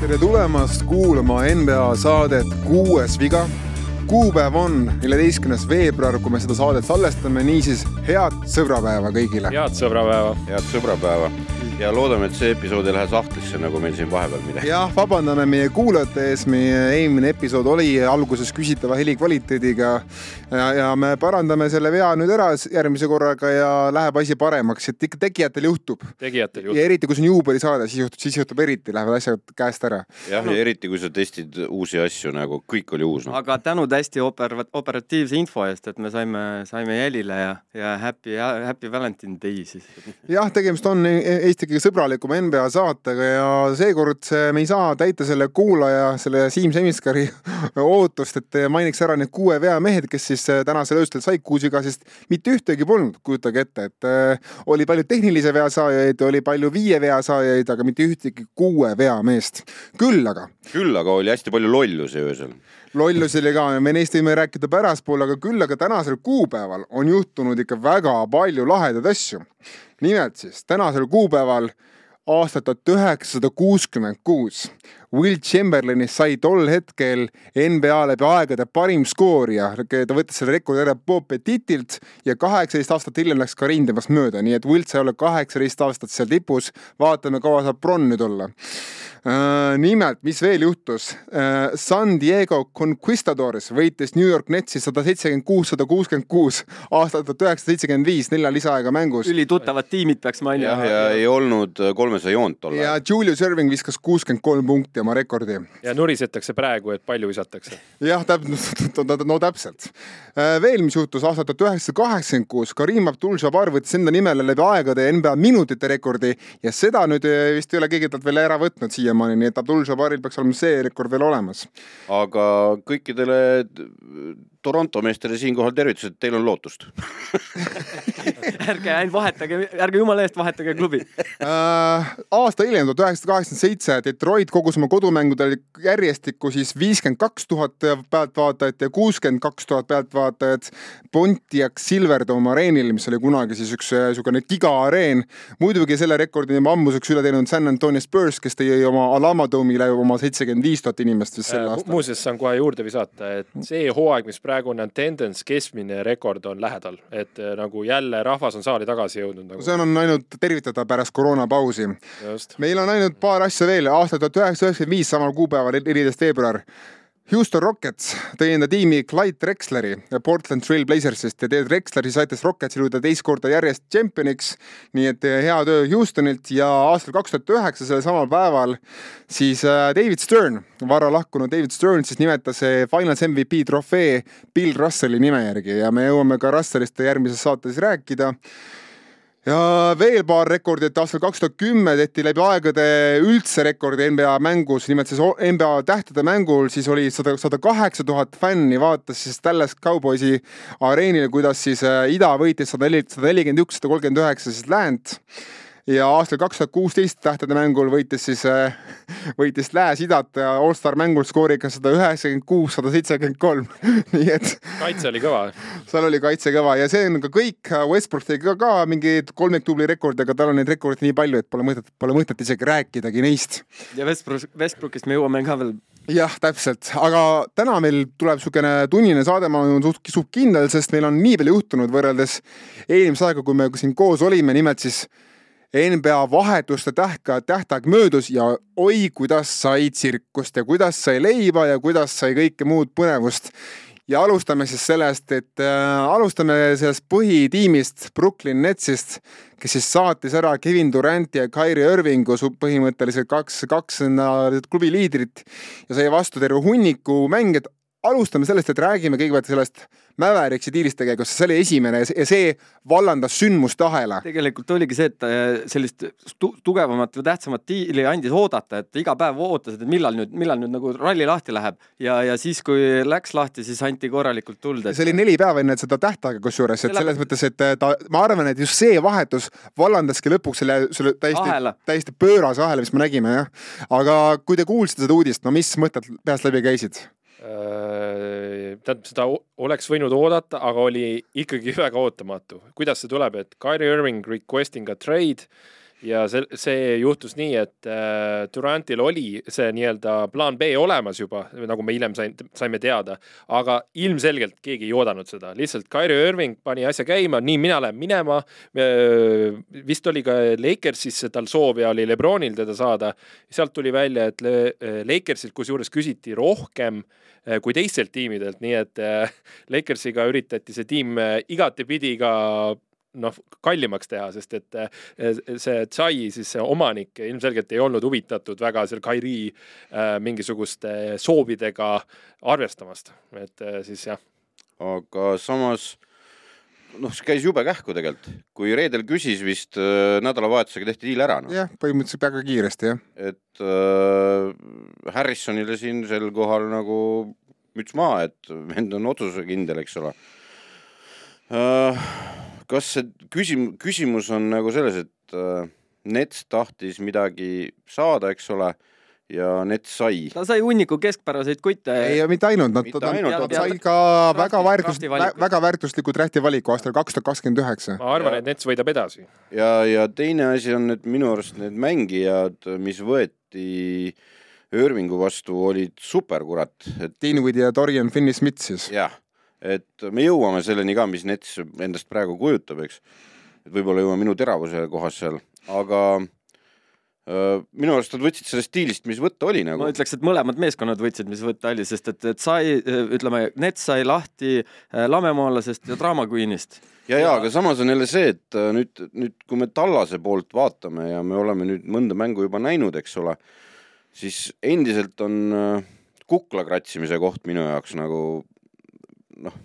tere tulemast kuulama NBA saadet Kuues viga. kuupäev on neljateistkümnes veebruar, kui me seda saadet salvestame, niisiis head sõbrapäeva kõigile. head sõbrapäeva. head sõbrapäeva ja loodame, et see episood ei lähe sahtlisse, nagu meil siin vahepeal midagi. jah, vabandame meie kuulajate ees, meie eelmine episood oli alguses küsitava helikvaliteediga ja, ja me parandame selle vea nüüd ära järgmise korraga ja läheb asi paremaks, et ikka tegijatel juhtub. tegijatel juhtub. ja eriti, kui see on juubelisaade, siis juhtub, siis juhtub eriti, lähevad asjad käest ära. jah no., ja eriti, kui sa testid uusi asju, nagu kõik oli uus no.. aga tänud hästi oper-, operatiivse info eest, et me saime, saime jälile ja, ja happy, happy Valentine Day siis. jah, tegemist on Eesti kõige sõbralikuma NBA saatega ja seekord me ei saa täita selle kuulaja, selle Siim Semiskari ootust, et mainiks ära need kuue veamehed, kes siis tänasel öösel said kuus viga, sest mitte ühtegi polnud, kujutage ette, et äh, oli palju tehnilise vea saajaid, oli palju viie vea saajaid, aga mitte ühtegi kuue vea meest. küll aga. küll aga oli hästi palju lollusi öösel lollusi oli ka, me neist võime rääkida pärastpoole, aga küll aga tänasel kuupäeval on juhtunud ikka väga palju lahedaid asju nimelt siis tänasel kuupäeval aastat tuhat üheksasada kuuskümmend kuus Will Chamberlainist sai tol hetkel NBA läbi aegade parim skoorija, ta võttis selle rekordi ära Bob Petitilt ja kaheksateist aastat hiljem läks Karin temast mööda, nii et Wilt sai olla kaheksateist aastat seal tipus. vaatame, kaua saab Bron nüüd olla Uh, nimelt, mis veel juhtus uh,? San Diego Conquistadors võitis New York Netsi sada seitsekümmend kuus, sada kuuskümmend kuus aastal tuhat üheksasada seitsekümmend viis, nelja lisaaega mängus. ülituttavad tiimid peaks mainima. jah, ja ei olnud kolmesaja joont tol ajal. ja Julius Irving viskas kuuskümmend kolm punkti oma rekordi. ja nurisetakse praegu, et palju visatakse. jah, täpselt, no täpselt. Äh, veel, mis juhtus aastal tuhat üheksasada kaheksakümmend kuus, Karim Abdul-Jabbar võttis enda nimele läbi aegade NBA minutite rekordi ja seda nüüd äh, vist ei ole keegi talt veel ära võtnud siiamaani, nii et Abdul-Jabbaril peaks olema see rekord veel olemas. aga kõikidele Toronto meestele siinkohal tervitused, teil on lootust ärge ainult vahetage, ärge jumala eest vahetage klubi uh,. aasta hiljem, tuhat üheksasada kaheksakümmend seitse, Detroit kogus oma kodumängudel järjestikku siis viiskümmend kaks tuhat pealtvaatajat ja kuuskümmend kaks tuhat pealtvaatajat Pontiac Silverdome areenil, mis oli kunagi siis üks niisugune gigaareen. muidugi selle rekordi on ammuseks üle teinud San Antonio Spurs, kes tõi oma Alama Dome'ile oma seitsekümmend viis tuhat inimest vist sel aastal. muuseas, saan kohe juurde visata, et see hooaeg, mis praegu praegune tendents, keskmine rekord on lähedal, et äh, nagu jälle rahvas on saali tagasi jõudnud nagu.. see on ainult tervitada pärast koroonapausi. meil on ainult paar asja veel, aastal tuhat üheksasada üheksakümmend viis, samal kuupäeval, neliteist veebruar Houston Rockets tõi enda tiimi Clyde Drexleri Portland Trail Blazersist ja Ted Drexler siis aitas Rocketsil jõuda teist korda järjest tšempioniks. nii et eh, hea töö Houstonilt ja aastal kaks tuhat üheksa, sellel samal päeval siis eh, David Stern, vara lahkunud David Stern siis nimetas Finals MVP trofee Bill Russelli nime järgi ja me jõuame ka Russellist järgmises saates rääkida ja veel paar rekordit, aastal kaks tuhat kümme tehti läbi aegade üldse rekordi NBA mängus, nimelt siis NBA tähtede mängul, siis oli sada, sada kaheksa tuhat fänni vaatas siis Dallas Cowboysi areenil, kuidas siis äh, ida võitis sada neli, sada nelikümmend üks, sada kolmkümmend üheksa siis läänt ja aastal kaks tuhat kuusteist tähtede mängul võitis siis, äh, võitis Lääs-Idat ja allstar mängul skooriga sada üheksakümmend kuus, sada seitsekümmend kolm, nii et. kaitse oli kõva. seal oli kaitse kõva ja see on ka kõik, Westbrook tegi ka, ka mingeid kolmikdubli rekordi, aga tal on neid rekordeid nii palju, et pole mõtet, pole mõtet isegi rääkidagi neist. ja Westbrook, Westbrookist me jõuame ka veel jah, täpselt, aga täna meil tuleb niisugune tunnine saade, ma olen suht, suht kindel, sest meil on nii palju juhtunud võrreldes eelmise ajaga, kui me siin koos olime, nimelt siis NBA vahetuste tähtaeg, tähtaeg möödus ja oi, kuidas sai tsirkust ja kuidas sai leiba ja kuidas sai kõike muud põnevust. ja alustame siis sellest, et äh, alustame sellest põhitiimist Brooklyn Netsist, kes siis saatis ära Kevin Duranti ja Kyrie Irvingu põhimõtteliselt kaks, kaks klubi liidrit ja sai vastu terve hunniku mänge, alustame sellest, et räägime kõigepealt sellest Mäveriksi sest see oli esimene ja see vallandas sündmuste ahela. tegelikult oligi see, et äh, sellist tu tugevamat või tähtsamat diili andis oodata, et iga päev ootasid, et millal nüüd, millal nüüd nagu ralli lahti läheb ja, ja siis, kui läks lahti, siis anti korralikult tuld et.... see oli neli päeva enne seda tähtaega kusjuures, et selles mõttes, et äh, ta, ma arvan, et just see vahetus vallandaski lõpuks selle, selle täiesti, täiesti pöörase ahela, mis me nägime jah. aga kui te kuulsite seda uudist, no mis mõtted peast läbi käisid? Äh, tähendab, seda oleks võinud oodata, aga oli ikkagi väga ootamatu. kuidas see tuleb, et Kyrie Irving requesting a trade ja see, see juhtus nii, et äh, Durantil oli see nii-öelda plaan B olemas juba, nagu me hiljem sain, saime teada, aga ilmselgelt keegi ei oodanud seda, lihtsalt Kyrie Irving pani asja käima, nii, mina lähen minema äh,. vist oli ka Lakersis tal soov ja oli Lebronil teda saada. sealt tuli välja, et Lakersilt kusjuures küsiti rohkem äh, kui teistelt tiimidelt, nii et äh, Lakersiga üritati see tiim äh, igatepidi ka noh, kallimaks teha, sest et eh, see Tsai, siis see omanik ilmselgelt ei olnud huvitatud väga seal Kairi äh, mingisuguste soovidega arvestamast, et äh, siis jah. aga samas noh, see käis jube kähku tegelikult, kui reedel küsis vist nädalavahetusega tehti diil ära no.. jah, põhimõtteliselt väga kiiresti jah. et äh, Harrisonile siin sel kohal nagu müts maha, et vend on otsusekindel, eks ole äh, kas see küsim-, küsimus on nagu selles, et äh, Nets tahtis midagi saada, eks ole, ja Nets sai. ta sai hunniku keskpäraseid kutte. ei, mitte ainult, nad, nad, nad sai ka väga väärtust, väga väärtusliku drafti valiku aastal kaks tuhat kakskümmend üheksa. ma arvan, et Nets võidab edasi. ja, ja teine asi on, et minu arust need mängijad, mis võeti Irvingu vastu, olid super, kurat et.... Deanwood ja Dorian Finney-Smith siis. jah et me jõuame selleni ka, mis Nets endast praegu kujutab, eks. et võib-olla jõuame minu teravuse kohas seal, aga minu arust nad võtsid sellest stiilist, mis võtta oli nagu. ma ütleks, et mõlemad meeskonnad võtsid, mis võtta oli, sest et, et sai, ütleme, Nets sai lahti lamemaalasest ja Drama Queenist. ja, ja aga samas on jälle see, et nüüd, nüüd kui me Tallase poolt vaatame ja me oleme nüüd mõnda mängu juba näinud, eks ole, siis endiselt on kukla kratsimise koht minu jaoks nagu noh,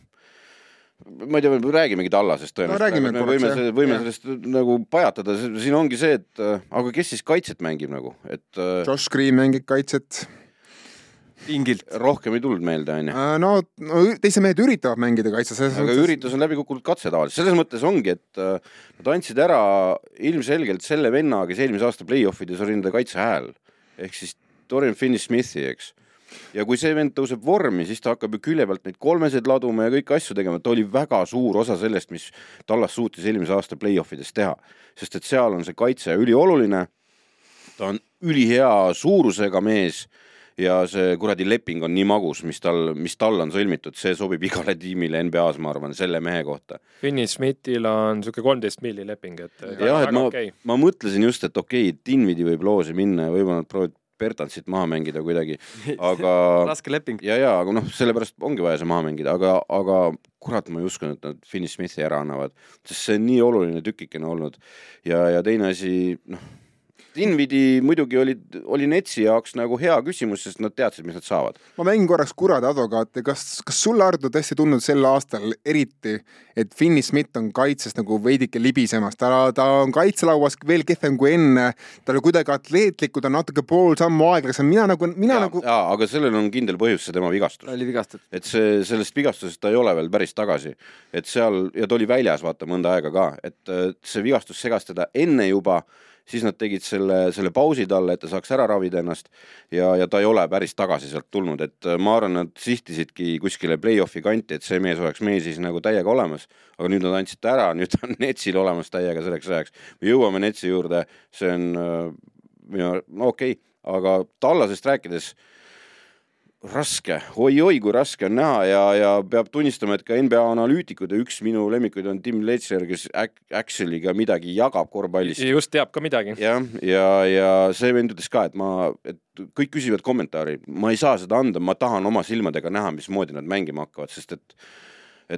ma ei tea, räägimegi Tallasest tõenäoliselt no,. me võime, võime sellest nagu pajatada, siin ongi see, et aga kes siis kaitset mängib nagu, et. Josh Green mängib kaitset pingilt. rohkem ei tulnud meelde, onju. Äh, no, no teised mehed üritavad mängida kaitses. aga mõttes... üritus on läbi kukkunud katse tavaliselt, selles mõttes ongi, et äh, nad andsid ära ilmselgelt selle venna, kes eelmise aasta play-off ides oli nende kaitse hääl ehk siis Dorian Finney-Smithi, eks ja kui see vend tõuseb vormi, siis ta hakkab ju külje pealt neid kolmeseid laduma ja kõiki asju tegema, ta oli väga suur osa sellest, mis Tallas suutis eelmise aasta play-off ides teha. sest et seal on see kaitse ülioluline. ta on ülihea suurusega mees ja see kuradi leping on nii magus, mis tal, mis tal on sõlmitud, see sobib igale tiimile NBA-s, ma arvan, selle mehe kohta. Finney Smithil on niisugune kolmteist milli leping, et jah, et ma okay., ma mõtlesin just, et okei okay,, Dinvidi võib loosi minna ja võib-olla nad proovivad Bertansit maha mängida kuidagi, aga raske leping. ja, ja aga noh, sellepärast ongi vaja see maha mängida, aga, aga kurat, ma ei uskunud, et nad Finney Smithi ära annavad, sest see on nii oluline tükikene olnud. ja, ja teine asi, noh Invidi muidugi oli, oli Netsi jaoks nagu hea küsimus, sest nad teadsid, mis nad saavad. ma mängin korraks kurade advokaati, kas, kas sulle, Ardo, tõesti tundnud sel aastal eriti, et Finney Smith on kaitses nagu veidike libisemas, ta, ta on kaitselauas veel kehvem kui enne, ta oli kuidagi atleetlikud, on natuke pool sammu aeglasem, mina nagu, mina ja, nagu. jaa, aga sellel on kindel põhjus, see tema vigastus. ta oli vigastatud. et see, sellest vigastusest ta ei ole veel päris tagasi. et seal, ja ta oli väljas, vaata, mõnda aega ka, et see vigastus segas teda enne juba siis nad tegid selle, selle pausi talle, et ta saaks ära ravida ennast ja, ja ta ei ole päris tagasi sealt tulnud, et äh, ma arvan, nad sihtisidki kuskile play-off'i kanti, et see mees oleks meil siis nagu täiega olemas, aga nüüd nad andsid ta ära, nüüd ta on Netsil olemas täiega selleks ajaks. me jõuame Netsi juurde, see on äh, minu, no okei okay,, aga Tallasest rääkides raske oi,, oi-oi kui raske on näha ja, ja peab tunnistama, et ka NBA analüütikud ja üks minu lemmikuid on Tim Letcher, kes Action'iga midagi jagab korvpallist. just, teab ka midagi. jah, ja, ja, ja see vend ütles ka, et ma, et kõik küsivad kommentaari, ma ei saa seda anda, ma tahan oma silmadega näha, mismoodi nad mängima hakkavad, sest et,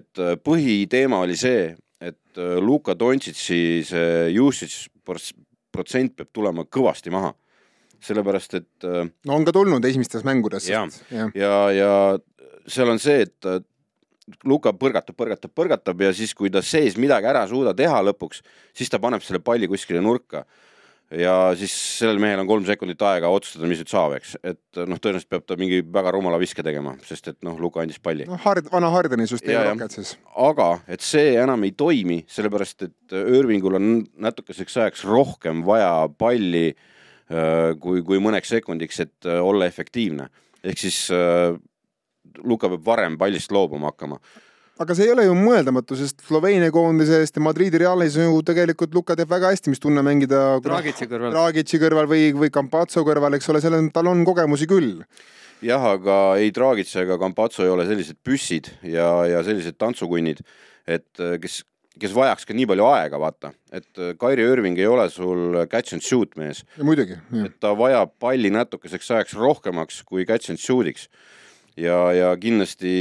et äh, põhiteema oli see, et äh, Luka Dontšitši see usage protsent peab tulema kõvasti maha sellepärast et. Äh, no on ka tulnud esimestes mängudes. ja, ja, ja, ja seal on see, et Luka põrgatab, põrgatab, põrgatab ja siis, kui ta sees midagi ära ei suuda teha lõpuks, siis ta paneb selle palli kuskile nurka. ja siis sellel mehel on kolm sekundit aega otsustada, mis nüüd saab, eks, et äh, noh, tõenäoliselt peab ta mingi väga rumala viske tegema, sest et noh, Luka andis palli. noh, Hard, vana Hardeni süsteemi raked siis. aga et see enam ei toimi, sellepärast et Irvingul on natukeseks ajaks rohkem vaja palli Äh, kui, kui mõneks sekundiks, et äh, olla efektiivne. ehk siis äh, Luka peab varem pallist loobuma hakkama aga see ei ole ju mõeldamatu, sest Sloveenia koondisest ja Madridi Realis ju tegelikult Luka teeb väga hästi, mis tunne mängida Dragitši kõrval, Dragitši kõrval või, või Campazzo kõrval, eks ole, selles, tal on kogemusi küll. jah, aga ei Dragic ega Campazzo ei ole sellised püssid ja, ja sellised tantsukunnid, et kes, kes vajaks ka nii palju aega, vaata, et Kairi Irving ei ole sul catch and shoot mees. muidugi. et ta vajab palli natukeseks ajaks rohkemaks kui catch and shoot'iks ja, ja kindlasti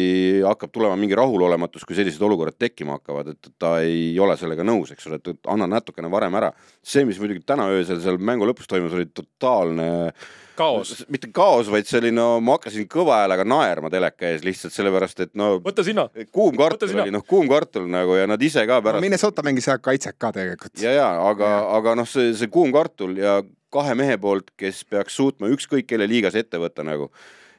hakkab tulema mingi rahulolematus, kui sellised olukorrad tekkima hakkavad, et ta ei ole sellega nõus, eks ole, et anna natukene varem ära. see, mis muidugi täna öösel seal mängu lõpus toimus, oli totaalne kaos. mitte kaos, vaid oli no ma hakkasin kõva häälega naerma teleka ees lihtsalt sellepärast, et no. võta sina. kuum kartul oli noh, kuum kartul nagu ja nad ise ka pärast no,. Minnesota mängis head kaitset ka tegelikult. ja, ja aga, aga noh, see, see kuum kartul ja kahe mehe poolt, kes peaks suutma ükskõik kelle liigas ette võtta nagu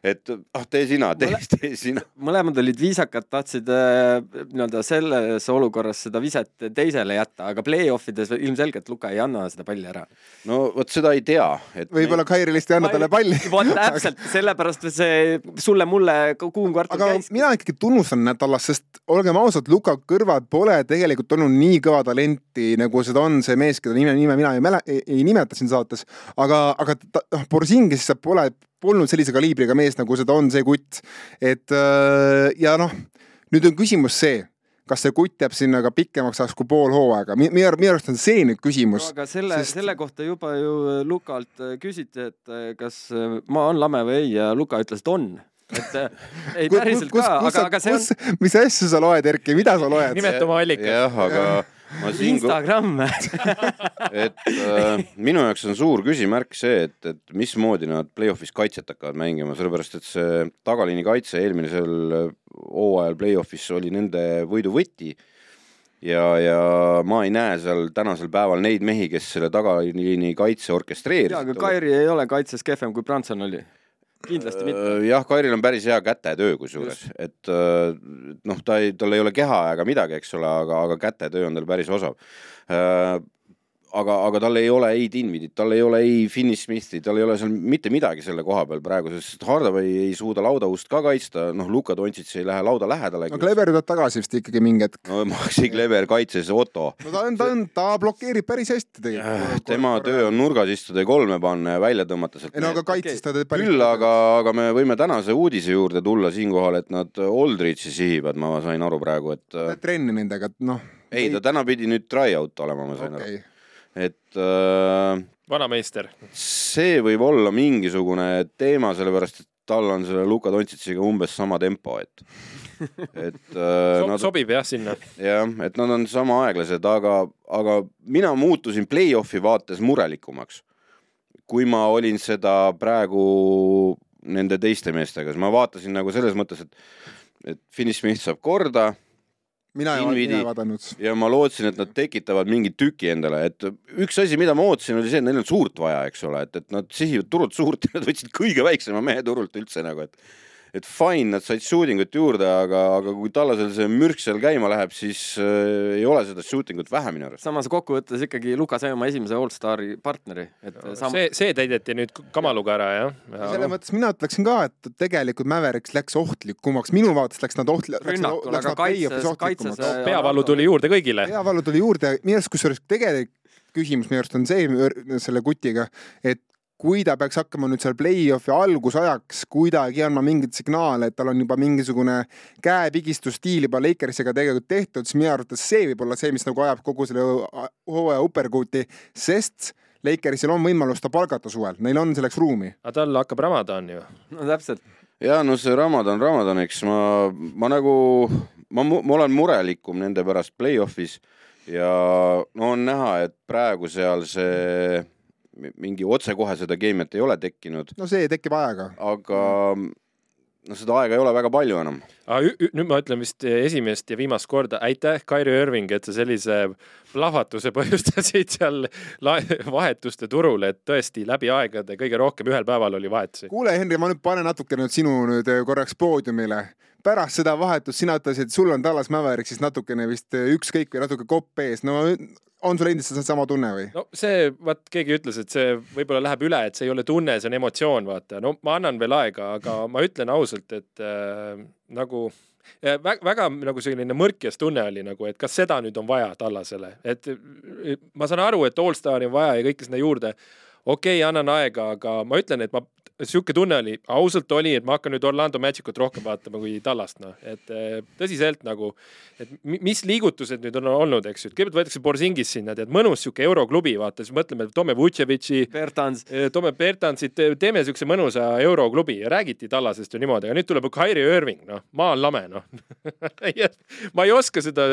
et ah, tee sina, tee, tee sina. mõlemad olid viisakad, tahtsid äh, nii-öelda selles olukorras seda viset teisele jätta, aga play-off ides ilmselgelt Luka ei anna seda palli ära. no vot seda ei tea et.... võib-olla Kairi lihtsalt ei anna talle palli. vot täpselt, sellepärast see sulle-mulle kuum kvartal käis. mina ikkagi tunnustan Nätalast, sest olgem ausad, Luka kõrval pole tegelikult olnud nii kõva talenti, nagu seda on see mees, keda nime, nime mina ei mäle-, ei nimeta siin saates, aga, aga noh, Borzingis pole polnud sellise kaliibriga mees, nagu seda on see kutt. et äh, ja noh, nüüd on küsimus see, kas see kutt jääb sinna ka pikemaks ajaks kui pool hooaega, minu arust on see nüüd küsimus no,. aga selle sest..., selle kohta juba ju äh, Lukalt äh, küsiti, et kas maa on lame või ei ja Luka ütles, et on et ei päriselt kus, ka, aga, aga see on. mis asju sa loed, Erki, mida sa loed? nimeta oma allikat. jah, aga siin Instagram et äh, minu jaoks on suur küsimärk see, et, et mismoodi nad play-off'is kaitset hakkavad mängima, sellepärast et see tagaliini kaitse eelmisel hooajal play-off'is oli nende võidu võti. Ja, ja ma ei näe seal tänasel päeval neid mehi, kes selle tagaliini kaitse orkestreerisid. jaa, aga Kairi ei ole kaitses kehvem kui Branson oli kindlasti mitte. Äh, jah, Kairil on päris hea kätetöö kusjuures, et äh, noh, ta ei, tal ei ole keha ega midagi, eks ole, aga, aga kätetöö on tal päris osav äh, aga, aga tal ei ole ei Dinvidit, tal ei ole ei Finney Smithi, tal ei ole seal mitte midagi selle koha peal praegu, sest Hardaway ei suuda laudaust ka kaitsta, noh, Luka Doncic ei lähe lauda lähedale. no Kleber tuleb tagasi vist ikkagi mingi hetk. no Maxi Kleber kaitses Otto. no ta on, ta on, ta blokeerib päris hästi tegelikult. tema töö on nurgas istuda ja kolme panna ja välja tõmmata sealt. ei no aga kaitses ta teeb päris küll, aga, aga me võime tänase uudise juurde tulla siinkohal, et nad Aldrichi sihivad, ma sain aru praegu, et. trenni nendega, et noh. ei, ta täna pidi nüüd try-out olema, ma sain okay. aru et äh, vanameister. see võib olla mingisugune teema, sellepärast et tal on selle Luka Dontšitšiga umbes sama tempo, et et äh, nad, sobib jah sinna. jah, et nad on sama aeglased, aga, aga mina muutusin play-off'i vaates murelikumaks, kui ma olin seda praegu nende teiste meestega, siis ma vaatasin nagu selles mõttes, et et Finney Smith saab korda mina ei, ei vaadanud. ja ma lootsin, et nad tekitavad mingi tüki endale, et üks asi, mida ma ootasin, oli see, et neil on suurt vaja, eks ole, et, et nad sihivad turult suurt ja nad võtsid kõige väiksema mehe turult üldse nagu, et et fine, nad said shooting ut juurde, aga, aga kui Tallasel see mürk seal käima läheb, siis äh, ei ole seda shooting ut vähe minu arust. samas kokkuvõttes ikkagi Luka sai oma esimese allstari partneri, et no, sam... see, see täideti nüüd Kamaluga ära, jah ja,? selles mõttes mina ütleksin ka, et tegelikult Mavericks läks ohtlikumaks, minu vaatest läks nad ohtli-. rünnakul, aga kaitses, kaitses. peavalu tuli juurde kõigile. peavalu tuli juurde, minu arust kusjuures tegelik küsimus minu arust on see selle kutiga, et kui ta peaks hakkama nüüd seal play-off'i algusajaks kuidagi andma mingeid signaale, et tal on juba mingisugune käepigistusstiil juba Lakersiga tegelikult tehtud, siis minu arvates see võib olla see, mis nagu ajab kogu selle hooaja uppercoot'i, sest Lakersil on võimalus ta palgata suvel, neil on selleks ruumi. aga tal hakkab Ramadan ju. no täpselt. ja no see Ramadan Ramadaniks ma, ma nagu, ma, ma olen murelikum nende pärast play-off'is ja no on näha, et praegu seal see mingi otsekohe seda keemiat ei ole tekkinud. no see tekib ajaga. aga no seda aega ei ole väga palju enam. nüüd ma ütlen vist esimest ja viimast korda aitäh, Kairi Irving, et sa sellise plahvatuse põhjustasid seal vahetuste turul, et tõesti läbi aegade kõige rohkem ühel päeval oli vahetusi. kuule, Henri, ma nüüd panen natuke nüüd sinu nüüd korraks poodiumile pärast seda vahetust sina ütlesid, sul on Tallas Mavericksis natukene vist ükskõik või natuke kopp ees, no on sul endiselt sama tunne või? no see, vaat keegi ütles, et see võib-olla läheb üle, et see ei ole tunne, see on emotsioon, vaata, no ma annan veel aega, aga ma ütlen ausalt, et äh, nagu väga, väga nagu selline mõrkjas tunne oli nagu, et kas seda nüüd on vaja Tallasele, et ma saan aru, et allstari on vaja ja kõike sinna juurde. okei okay,, annan aega, aga ma ütlen, et ma sihuke tunne oli, ausalt oli, et ma hakkan nüüd Orlando Magicut rohkem vaatama kui Tallast, noh, et eh, tõsiselt nagu, et mis liigutused nüüd on olnud, eks ju, et kõigepealt võetakse Borsingis sinna, tead, mõnus sihuke euroklubi, vaata, siis mõtleme, toome Vutševitši, eh, toome Bertansit, teeme siukse mõnusa euroklubi. Ja räägiti Tallasest ju niimoodi, aga nüüd tuleb Kyrie Irving, noh, maa on lame, noh. Ma ei oska seda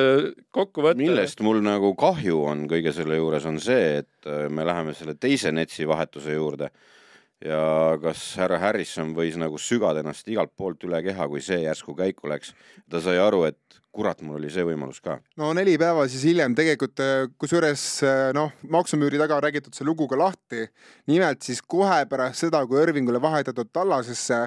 kokku võtta. millest mul nagu kahju on kõige selle juures, on see, et eh, me läheme selle teise Netsi vahetuse juurde ja kas härra Harrison võis nagu sügada ennast igalt poolt üle keha, kui see järsku käiku läks. ta sai aru, et kurat, mul oli see võimalus ka. no neli päeva siis hiljem tegelikult, äh, kusjuures äh, noh, maksumüüri taga räägitud see lugu ka lahti. nimelt siis kohe pärast seda, kui Irvingule vahetatud Tallasesse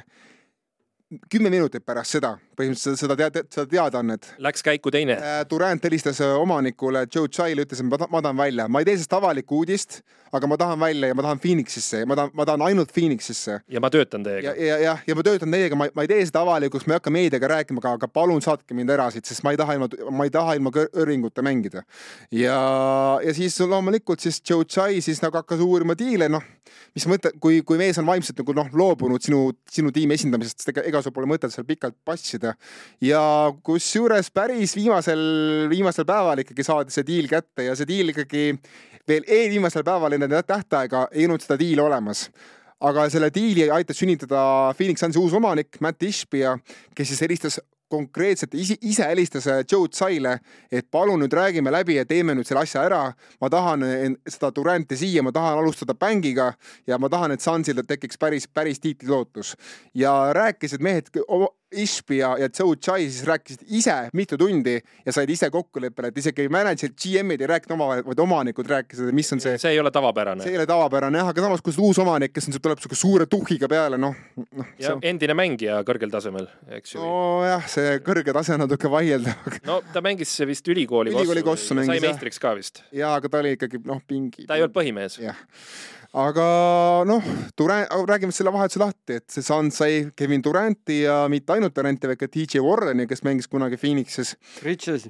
kümme minutit pärast seda, põhimõtteliselt seda tead, seda teadaannet. Läks käiku teine. Äh, Durand helistas äh, omanikule Joe Chile, ütles, et ma tahan, ma tahan välja, ma ei tee sellest avalikku uudist, aga ma tahan välja ja ma tahan Phoenixisse, ma tahan, ma tahan ainult Phoenixisse. ja ma töötan teiega. ja, ja, jah, ja ma töötan teiega, ma, ma ei tee seda avalikuks, ma ei hakka meediaga rääkima, aga, aga palun saatke mind ära siit, sest ma ei taha ilma, ma ei taha ilma kõrvinguta mängida. ja, ja siis loomulikult siis Joe Chai siis nagu hakkas uurima diile, noh, mis mõte, kui, kui mees on vaimselt nagu noh, loobunud sinu, sinu tiimi esindamisest, ega, ega ega sul pole mõtet seal pikalt passida. Ja kusjuures päris viimasel, viimasel päeval ikkagi saadi see diil kätte ja see diil ikkagi veel eelviimasel päeval enne tähtaega ei olnud seda diili olemas aga selle diili aitas sünnitada Phoenix Sunsi uus omanik Matt Ishbia, kes siis helistas konkreetselt ise, ise helistas äh, Joe Tsaile, et palun nüüd räägime läbi ja teeme nüüd selle asja ära. ma tahan seda Duranti siia, ma tahan alustada bängiga ja ma tahan, et Sunsil tekiks päris, päris tiitlilootus. ja rääkisid mehed Ishbi ja, ja Joe Chai siis rääkisid ise mitu tundi ja said ise kokkuleppele, et isegi mänedžerid, GM-id ei rääkinud omavahel, vaid omanikud rääkisid, mis on see. see ei ole tavapärane. see ei ole tavapärane jah, aga samas, kui uus omanik, kes on, tuleb sihuke suure tuhhiga peale, noh, noh. ja on... endine mängija kõrgel tasemel, eks ju. nojah, see kõrge tase on natuke vaieldav no ta mängis vist ülikooli, ülikooli kossu. sai meistriks ka vist. jaa, aga ta oli ikkagi noh, pingi. ta ei olnud põhimees. jah aga noh, Durant, räägime selle vahetuse lahti, et see Suns sai Kevin Duranti ja mitte ainult Duranti, vaid ka DJ Warreni, kes mängis kunagi Phoenixis. Bridges.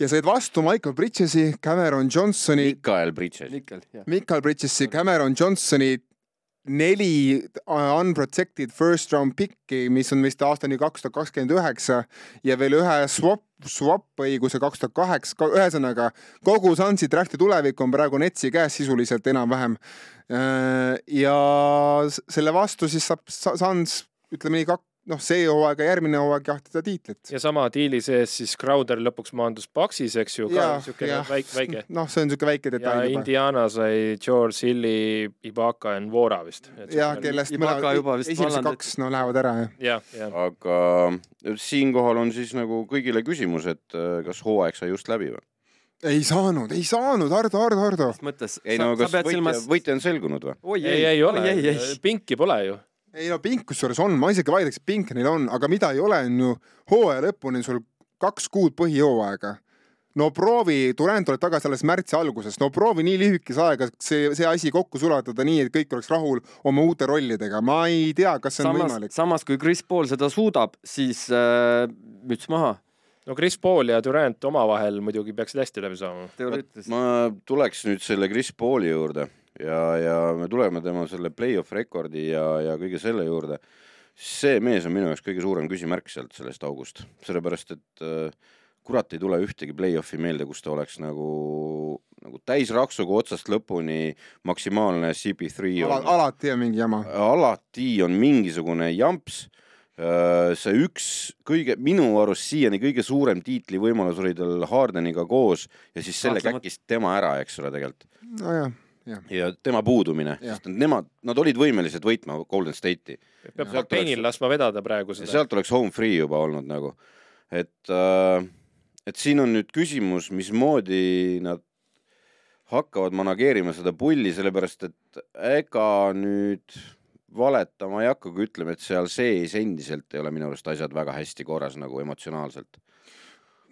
ja said vastu Michael Bridgesi, Cameron Johnsoni. Mikael Bridges. Mikael Bridgesi, Cameron Johnsoni neli unprotected first round pick'i, mis on vist aastani kaks tuhat kakskümmend üheksa ja veel ühe swap, swap õiguse kaks tuhat kaheksa, ühesõnaga kogu Sunsi drafti tulevik on praegu Netsi käes sisuliselt enam-vähem. Äh, ja selle vastu siis saab Suns ütleme nii, kak-, noh, see hooaeg ja järgmine hooaeg jahtida tiitlit. ja sama diili sees siis Crowder lõpuks maandus Paxis, eks ju, ka niisugune väike, väike. noh, see on niisugune väike detail juba. Indiana sai George Hilli, Ibaka ja Nvora vist. jah, kellest mõlemad esimesed kaks no lähevad ära, jah. aga siinkohal on siis nagu kõigile küsimus, et äh, kas hooaeg sai just läbi või? ei saanud, ei saanud, Hardo, Hardo, Hardo. mis mõttes? ei no kas võitja silmas..., võitja on selgunud või? ei, ei, ei ole, pinki pole ju ei no pink kusjuures on, ma isegi vaidleks, et pink neil on, aga mida ei ole, on ju hooaja lõpuni sul kaks kuud põhijooaega. no proovi, Durand tuleb tagasi alles märtsi alguses, no proovi nii lühikese ajaga see, see asi kokku sulatada nii, et kõik oleks rahul oma uute rollidega, ma ei tea, kas see on samas, võimalik. samas kui Chris Paul seda suudab, siis äh, müts maha no Chris Paul ja Durant omavahel muidugi peaksid hästi läbi saama. ma tuleks nüüd selle Chris Pauli juurde ja, ja me tuleme tema selle play-off rekordi ja, ja kõige selle juurde, see mees on minu jaoks kõige suurem küsimärk sealt sellest august, sellepärast et äh, kurat ei tule ühtegi play-off'i meelde, kus ta oleks nagu, nagu täisraksuga otsast lõpuni maksimaalne CP3 Ala, on. alati on mingi jama. alati on mingisugune jamps äh, see üks kõige, minu arust siiani kõige suurem tiitlivõimalus oli tal Hardeniga koos ja siis selle käkkis tema ära, eks ole, tegelikult. nojah ja, ja tema puudumine, sest nemad, nad olid võimelised võitma Golden State'i. peab kapteenil oleks... laskma vedada praegu seda. sealt oleks home free juba olnud nagu, et äh, et siin on nüüd küsimus, mismoodi nad hakkavad manageerima seda pulli, sellepärast et ega nüüd valetama ei hakka, kui ütleme, et seal sees endiselt ei ole minu arust asjad väga hästi korras nagu emotsionaalselt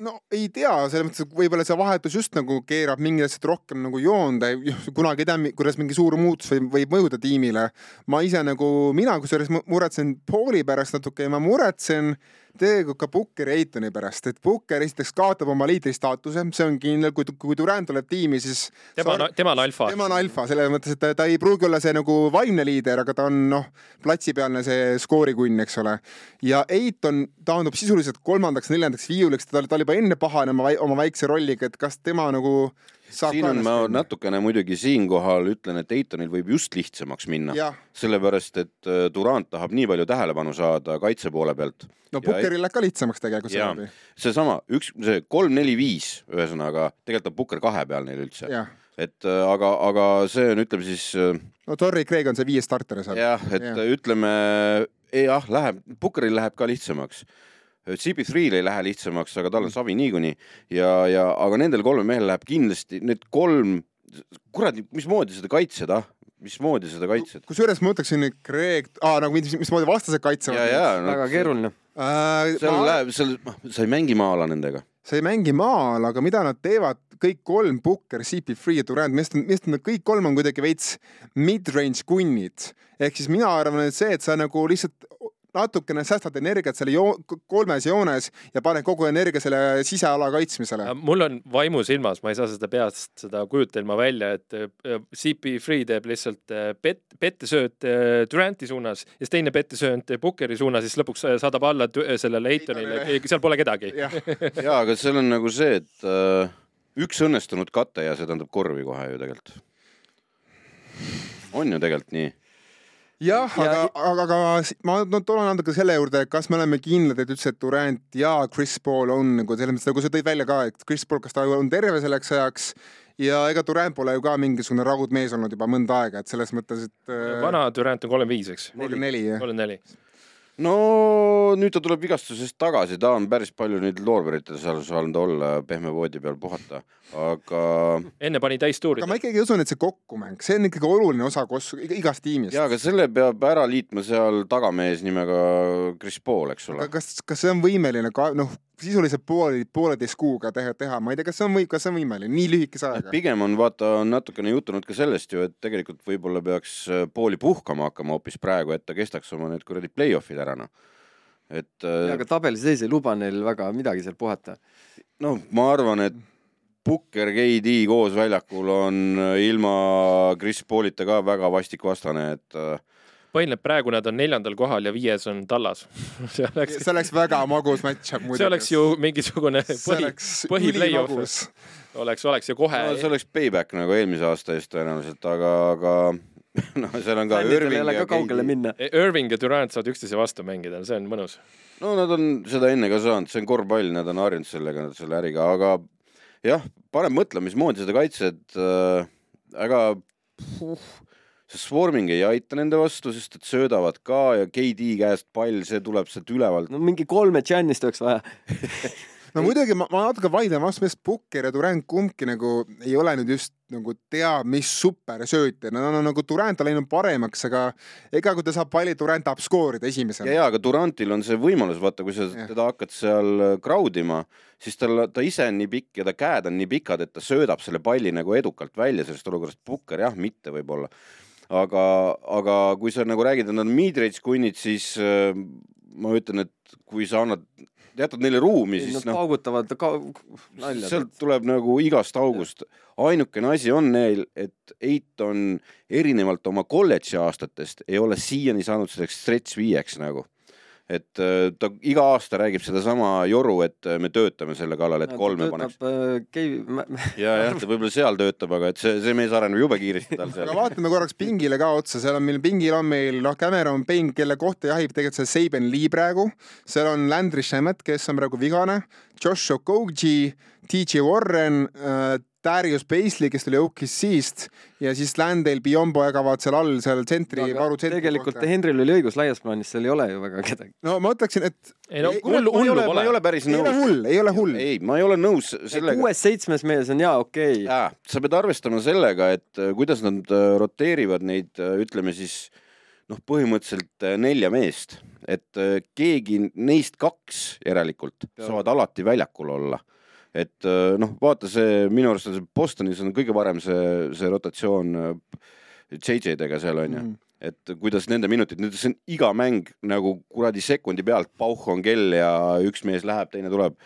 no ei tea, selles mõttes, et võib-olla see vahetus just nagu keerab mingid asjad rohkem nagu joonde, kunagi ei tea, kuidas mingi suur muutus võib, võib mõjuda tiimile. ma ise nagu, mina kusjuures muretsen Pauli pärast natuke ja ma muretsen tegelikult ka Pukkeri Eitoni pärast, et Pukker esiteks kaotab oma liidri staatuse, see on kindel, kui, kui Durand tuleb tiimi, siis tema on, tema on alfa. tema on alfa, selles mõttes, et ta, ta ei pruugi olla see nagu vaimne liider, aga ta on noh, platsipealne see skoorikunn, eks ole. ja Eiton taandub sisuliselt kolmandaks, neljandaks viiuliks, ta oli juba enne pahane oma, oma väikse rolliga, et kas tema nagu siin on, ma natukene muidugi siinkohal ütlen, et Eitonil võib just lihtsamaks minna, sellepärast et äh, Durand tahab nii palju tähelepanu saada kaitse poole pealt. no Puckeril läheb ka lihtsamaks tegelikult seeläbi. seesama üks, see kolm-neli-viis, ühesõnaga tegelikult on Pucker kahe peal neil üldse. et äh, aga, aga see on, ütleme siis. Äh, no Torrey Craig on see viies starter seal. jah, et ja. ütleme jah, läheb, Puckeril läheb ka lihtsamaks CP3-l ei lähe lihtsamaks, aga tal on savi niikuinii ja, ja aga nendel kolmel mehel läheb kindlasti need kolm, kuradi, mismoodi seda kaitsed, ah, mismoodi seda kaitsed? kusjuures ma mõtleksin, et Kreek ah,, nagu mis, mismoodi vastased kaitsevad. No, väga keeruline äh,. seal ma... läheb, seal, sa ei mängi maala nendega. sa ei mängi maal, aga mida nad teevad, kõik kolm, Booker, CP3 ja Durand, minu arust nad kõik kolm on kuidagi veits mid-range kunnid. ehk siis mina arvan, et see, et sa nagu lihtsalt natukene säästad energiat selle joo kolmes joones ja paned kogu energia selle siseala kaitsmisele. mul on vaimusilmas, ma ei saa seda peast, seda kujutelma välja, et äh, CP3 teeb lihtsalt äh, pet-, pettesööt äh, Duranti suunas ja siis teine pettesööt Pukkeri suunas, siis lõpuks saadab alla sellele Eitonile, seal pole kedagi. jaa, aga seal on nagu see, et äh, üks õnnestunud kate ja see tähendab korvi kohe ju tegelikult. on ju tegelikult nii jah ja..., aga, aga, aga ma no, tulen natuke selle juurde, kas me oleme kindlad, et üldse Durant ja Chris Paul on nagu selles mõttes, nagu sa tõid välja ka, et Chris Paul, kas ta on terve selleks ajaks ja ega Durant pole ju ka mingisugune raudmees olnud juba mõnda aega, et selles mõttes, et. vana Durant on kolmkümmend viis, eks? kolmkümmend neli, jah. kolmkümmend neli no nüüd ta tuleb vigastusest tagasi, ta on päris palju nüüd loorberitel seal saanud olla, pehme voodi peal puhata, aga. enne pani täistuuri. aga ma ikkagi usun, et see kokkumäng, see on ikkagi oluline osa kos-, igast tiimist. ja, aga selle peab ära liitma seal tagamees nimega Chris Paul, eks ole. kas, kas see on võimeline ka, noh, sisuliselt poole, pooleteist kuuga teha, teha, ma ei tea, kas see on või, kas see on võimeline nii lühikese ajaga? pigem on vaata, on natukene jutunud ka sellest ju, et tegelikult võib-olla peaks äh, pooli puhkama hakkama hoopis praegu, et ta kestaks oma need kuradi play-off'id ära noh. et. Äh, aga tabeli seis ei luba neil väga midagi seal puhata. noh, ma arvan, et Pukker, KD koos väljakul on äh, ilma Chris Paulita ka väga vastik vastane, et põhiline, praegu nad on neljandal kohal ja viies on Tallas see oleks, see oleks väga magus match-up muidugi. see oleks ju mingisugune põhi, põhi play-off oleks, oleks ja kohe no,. see oleks payback nagu eelmise aasta eest tõenäoliselt, aga, aga noh, seal on ka Irving ja ka kaugele minna. E, Irving ja Durant saavad üksteise vastu mängida, see on mõnus. no nad on seda enne ka saanud, see on korvpall, nad on harjunud sellega, selle äriga, aga jah, paneb mõtlema, mismoodi seda kaitsed äh,, aga puh, see swarming ei aita nende vastu, sest et söödavad ka ja KD käest pall, see tuleb sealt ülevalt. no mingi kolme Janist oleks vaja no muidugi ma, ma natuke vaidlen vastu, sest Pukker ja Durand kumbki nagu ei ole nüüd just nagu teab mis supersöötja, no, no nagu Durant on läinud paremaks, aga ega kui ta saab palli, Durant tahab skoorida esimesena. ja, ja aga Durantil on see võimalus, vaata, kui sa ja. teda hakkad seal äh, crowd ima, siis tal, ta ise on nii pikk ja ta käed on nii pikad, et ta söödab selle palli nagu edukalt välja sellest olukorrast. Pukker jah, mitte võib-olla aga, aga kui sa nagu räägid, et nad on mid-range kunnid, siis äh, ma ütlen, et kui sa annad, jätad neile ruumi, siis noh. paugutavad ka nalja. sealt tuleb nagu igast august. ainukene asi on neil, et Eiton erinevalt oma kolledži aastatest ei ole siiani saanud selleks stretch viieks nagu et äh, ta iga aasta räägib sedasama joru, et äh, me töötame selle kallal, et kolme paneks. Äh, ja jah, ta võib-olla seal töötab, aga et see, see mees areneb jube kiiresti tal seal. aga vaatame korraks pingile ka otsa, seal on meil pingil on meil noh, Cameron Payne, kelle kohta jahib tegelikult see Saben Lee praegu, seal on Landry Shamet, kes on praegu vigane, Josh Okogi, DJ Warren äh,, Darius Paisley, kes tuli OKC-st ja siis Landale, Biombo jagavad seal all seal tsentri no,, varu tsentri tegelikult kohta. Henril oli õigus, laias plaanis seal ei ole ju väga kedagi. no ma ütleksin, et ei no hullu, hullu pole. ma ei ole päris nõus. ei ole hull, ei ole hull. ei, ma ei ole nõus sellega. kuues-seitsmes mees on jaa, okei okay.. sa pead arvestama sellega, et äh, kuidas nad äh, roteerivad neid, äh, ütleme siis noh, põhimõtteliselt nelja meest, et keegi neist kaks järelikult ja. saavad alati väljakul olla. Et äh, noh, vaata see minu arust on see Bostonis on kõige parem see, see rotatsioon JJ-dega seal on ju. Mm et kuidas nende minutid, nüüd see on iga mäng nagu kuradi sekundi pealt, pauh on kell ja üks mees läheb, teine tuleb.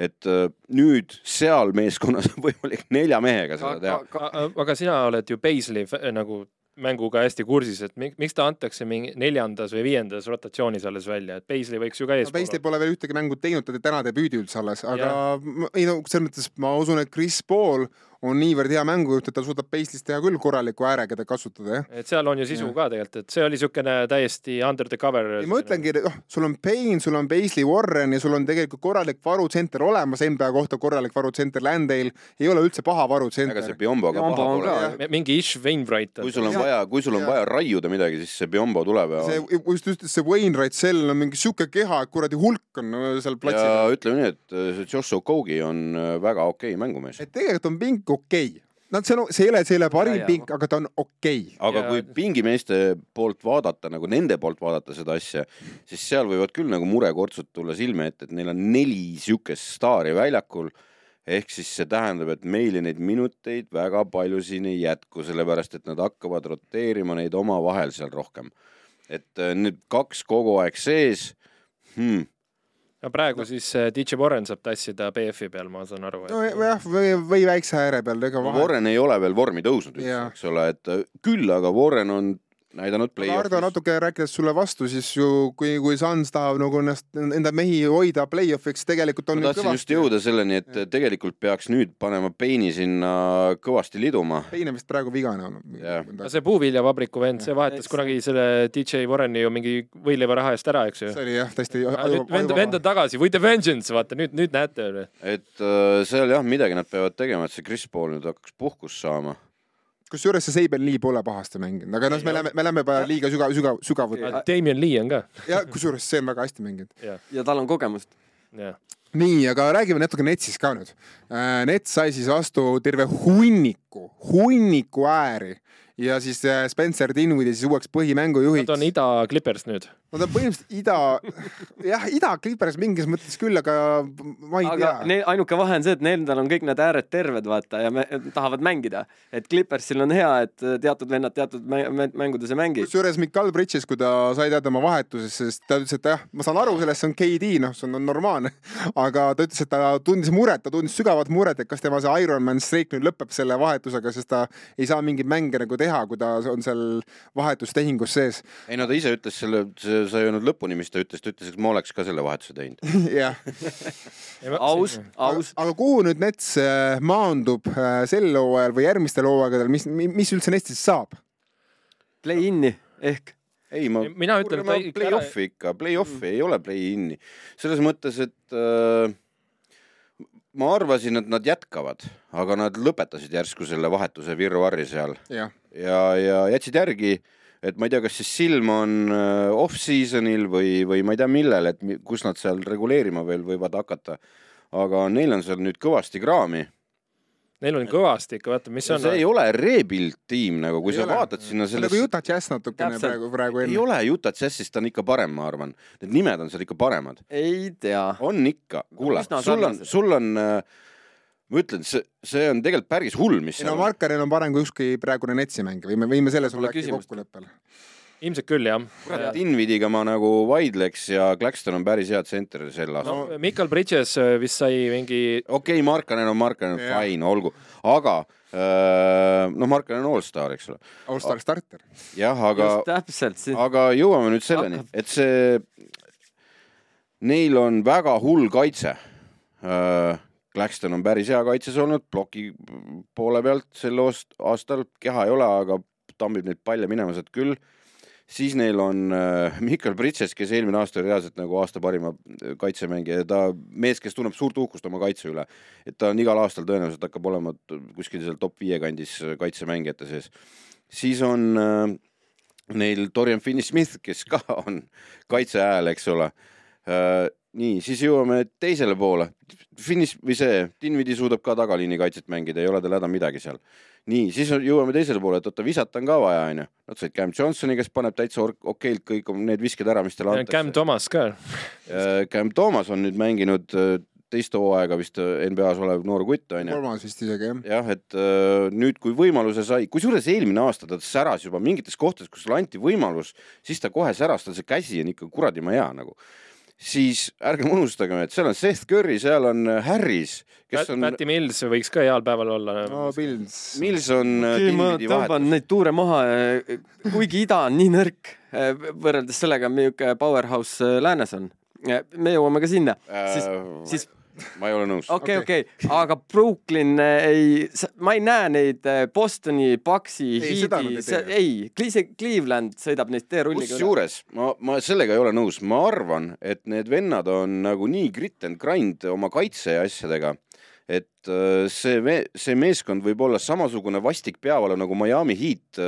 Et nüüd seal meeskonnas on võimalik nelja mehega seda teha. aga sina oled ju Paisley nagu mänguga hästi kursis, et miks ta antakse mingi neljandas või viiendas rotatsioonis alles välja, et Paisley võiks ju ka eespool no,. Paisley pole veel ühtegi mängu teinud, ta täna debüüdi üldse alles, aga ja. ei no selles mõttes ma usun, et Chris Paul on niivõrd hea mängujuht, et ta suudab Pace'ist teha küll korraliku ääre, keda kasutada, jah. et seal on ju sisu ja. ka tegelikult, et see oli niisugune täiesti under the cover. ma ütlengi, noh, sul on Payne, sul on Paisley Warren ja sul on tegelikult korralik varutsenter olemas, NBA kohta korralik varutsenter, Landale ei ole üldse paha varutsenter. ega see Biombo ka paha pole. mingi Ish Wainwright. kui sul on ja. vaja, kui sul on ja. vaja raiuda midagi, siis see Biombo tuleb ja. see, just, just see Wainwright, sellel on mingi sihuke keha, et kuradi hulk on seal platsil. ja ütleme nii, et see Josh Okogi on äh, väga okei okay mängumees. et tegelikult on pink okei okay Nad, see on, see ei ole, see ei ole parim pink, aga ta on okei okay.. aga ja. kui pingimeeste poolt vaadata nagu nende poolt vaadata seda asja, siis seal võivad küll nagu murekortsud tulla silme ette, et neil on neli siukest staari väljakul. ehk siis see tähendab, et meile neid minuteid väga palju siin ei jätku, sellepärast et nad hakkavad roteerima neid omavahel seal rohkem. et äh, nüüd kaks kogu aeg sees hmm no praegu no. siis äh, DJ Warren saab tassida BF-i peal, ma saan aru et.... nojah, või, või väikse ääre peal, ega vahe. Warren ei ole veel vormi tõusnud üldse, eks ole, et äh, küll aga Warren on näidanud play-off'is. Ardo natuke rääkides sulle vastu, siis ju kui, kui Suns tahab nagu ennast, enda mehi hoida play-off'iks, tegelikult on ma tahtsin just jõuda selleni, et ja. tegelikult peaks nüüd panema Peini sinna kõvasti liduma. Pein on vist praegu vigane olnud. see puuviljavabriku vend, see vahetas ja. kunagi selle DJ Warreni ju mingi võileivaraha eest ära, eks ju. see oli jah, täiesti vend, vend on tagasi, with the vengeance, vaata nüüd, nüüd näete. et äh, seal jah, midagi nad peavad tegema, et see Chris Paul nüüd hakkaks puhkust saama kusjuures see Seibel Lee pole pahasti mänginud, aga noh, me läheme, me läheme juba liiga sügav, sügav, sügavuti. Damien Lee on ka. ja kusjuures see on väga hästi mänginud. ja tal on kogemust. nii, aga räägime natuke Netsist ka nüüd. Äh, Nets sai siis vastu terve hunniku, hunniku ääri ja siis äh, Spencer Dinwiddie siis uueks põhimängujuhiks. Nad on ida Clippers nüüd. Nad on põhimõtteliselt ida, jah, ida Clippers mingis mõttes küll, aga ma ei aga tea. ainuke vahe on see, et nendel on kõik need ääred terved, vaata, ja me, tahavad mängida. et Clippersil on hea, et teatud vennad teatud mängudes ei mängi. kusjuures Mikal Bridges, kui ta sai teada oma vahetusest, siis ta ütles, et jah, ma saan aru sellest, see on KD, noh, see on normaalne. aga ta ütles, et ta tundis muret, ta tundis sügavat muret, et kas tema see Ironman streak nüüd lõpeb selle vahetusega, sest ta ei saa mingeid mänge nagu teha kui ta on seal vahetustehingus sees. ei no ta ise ütles selle, sa ei öelnud lõpuni, mis ta ütles, ta ütles, et ma oleks ka selle vahetuse teinud. jah. aus, aus. aga kuhu nüüd Nets äh, maandub äh, sel hooajal või järgmistel hooaegadel, mis, mis üldse Netsist saab? Play-in'i ehk ei, ma, mina ütlen, et play-off'i ikka, play-off'i mm. ei ole play-in'i. selles mõttes, et äh, ma arvasin, et nad jätkavad, aga nad lõpetasid järsku selle vahetuse virvarri seal. ja, ja, ja jätsid järgi, et ma ei tea, kas siis silm on äh, off-season'il või, või ma ei tea, millel, et kus nad seal reguleerima veel võivad hakata. aga neil on seal nüüd kõvasti kraami Neil on kõvasti ikka, vaata, mis no, on. see ei ole rebuild tiim nagu, kui ei sa ole. vaatad sinna selles. nagu Utah Jazz natukene Täpselt. praegu, praegu enne. ei ole, Utah Jazzist on ikka parem, ma arvan. Need nimed on seal ikka paremad. ei tea. on ikka, kuule, sul on, sul on äh, ma ütlen, see, see on tegelikult päris hull, mis ei no Markaril on parem kui ükski praegune Netsi mängija, võime, võime selles olla äkki kokkuleppel ilmselt küll jah. kurat, Invidiga ma nagu vaidleks ja Claxton on päris hea tsenter sel aastal no,. Mikal Bridges äh, vist sai mingi. okei okay,, Markanen on Markanen, fine, olgu, aga äh, noh, Markanen on allstar, eks ole. Allstar starter. jah, aga, aga jõuame nüüd selleni, et see, neil on väga hull kaitse äh, Claxton on päris hea kaitses olnud, ploki poole pealt sel aastal, keha ei ole, aga tambib neid palle minema sealt küll siis neil on äh, Mikkel Britses, kes eelmine aasta oli reaalselt nagu aasta parima äh, kaitsemängija ja ta mees, kes tunneb suurt uhkust oma kaitse üle. et ta on igal aastal tõenäoliselt hakkab olema kuskil seal top viie kandis äh, kaitsemängijate sees. siis on neil Dorian Finney-Smith, kes ka on kaitse hääl, eks ole. Nii, siis jõuame teisele poole. Finiš või see, Dinvidi suudab ka tagaliini kaitset mängida, ei ole tal häda midagi seal. nii, siis jõuame teisele poole, et oota, visata on ka vaja, onju. Nad said Cam Johnsoni, kes paneb täitsa okeilt kõik need visked ära, mis talle antakse. Cam Thomas ka. Cam Thomas on nüüd mänginud teist hooaega vist NBA-s olev noor kutt onju. kolmas vist isegi jah. jah, et äh, nüüd, kui võimaluse sai, kusjuures eelmine aasta ta säras juba mingites kohtades, kus talle anti võimalus, siis ta kohe säras, tal see käsi on ikka kuradima hea nagu siis ärgem unustagem, et seal on Seth Curry, seal on äh, Harris, kes on. Patty Mills võiks ka heal päeval olla no,. Mills. Mills on äh, ma tõmban neid tuure maha, kuigi ida on nii nõrk võrreldes sellega, milline powerhouse läänes on. me jõuame ka sinna äh,, siis, siis ma ei ole nõus. okei, okei, aga Brooklyn eh, ei, ma ei näe neid eh, Bostoni, Bucksi, Heat'i, ei, Cleveland sõidab neist teerulliga üle. kusjuures ma, ma sellega ei ole nõus, ma arvan, et need vennad on nagu nii grit and grind oma kaitse ja asjadega et eh, see, see meeskond võib olla samasugune vastik peavalu nagu Miami Heat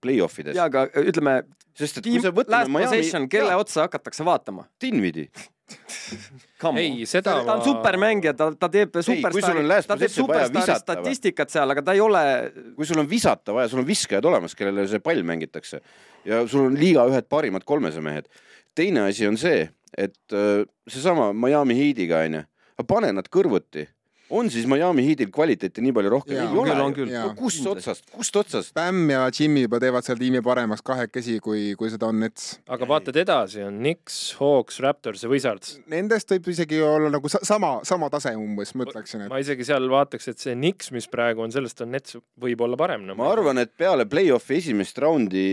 play-off ides. ja aga ütleme, sest et kui sa võtad last Miami... possession, kelle ja. otsa hakatakse vaatama? Dinvidi ei, seda ta on supermängija, ta, ta teeb superstaari, ta teeb superstaari statistikat seal, aga ta ei ole. kui sul on visata vaja, sul on viskajad olemas, kellele see pall mängitakse ja sul on liiga ühed parimad kolmese mehed. teine asi on see, et äh, seesama Miami Heat'iga onju, pane nad kõrvuti on siis Miami Heatil kvaliteeti nii palju rohkem? ei ole ju. No, kust otsast, kust otsast? Bam ja Jimmy juba teevad seal tiimi paremaks kahekesi, kui, kui seda on Nets. aga vaatad edasi, on Knicks, Hawks, Raptors ja Wizards. Nendest võib isegi olla nagu sama, sama tase umbes, ma ütleksin et.... ma isegi seal vaataks, et see Knicks, mis praegu on, sellest on Nets võib-olla parem no,. ma arvan, et peale play-off'i esimest raundi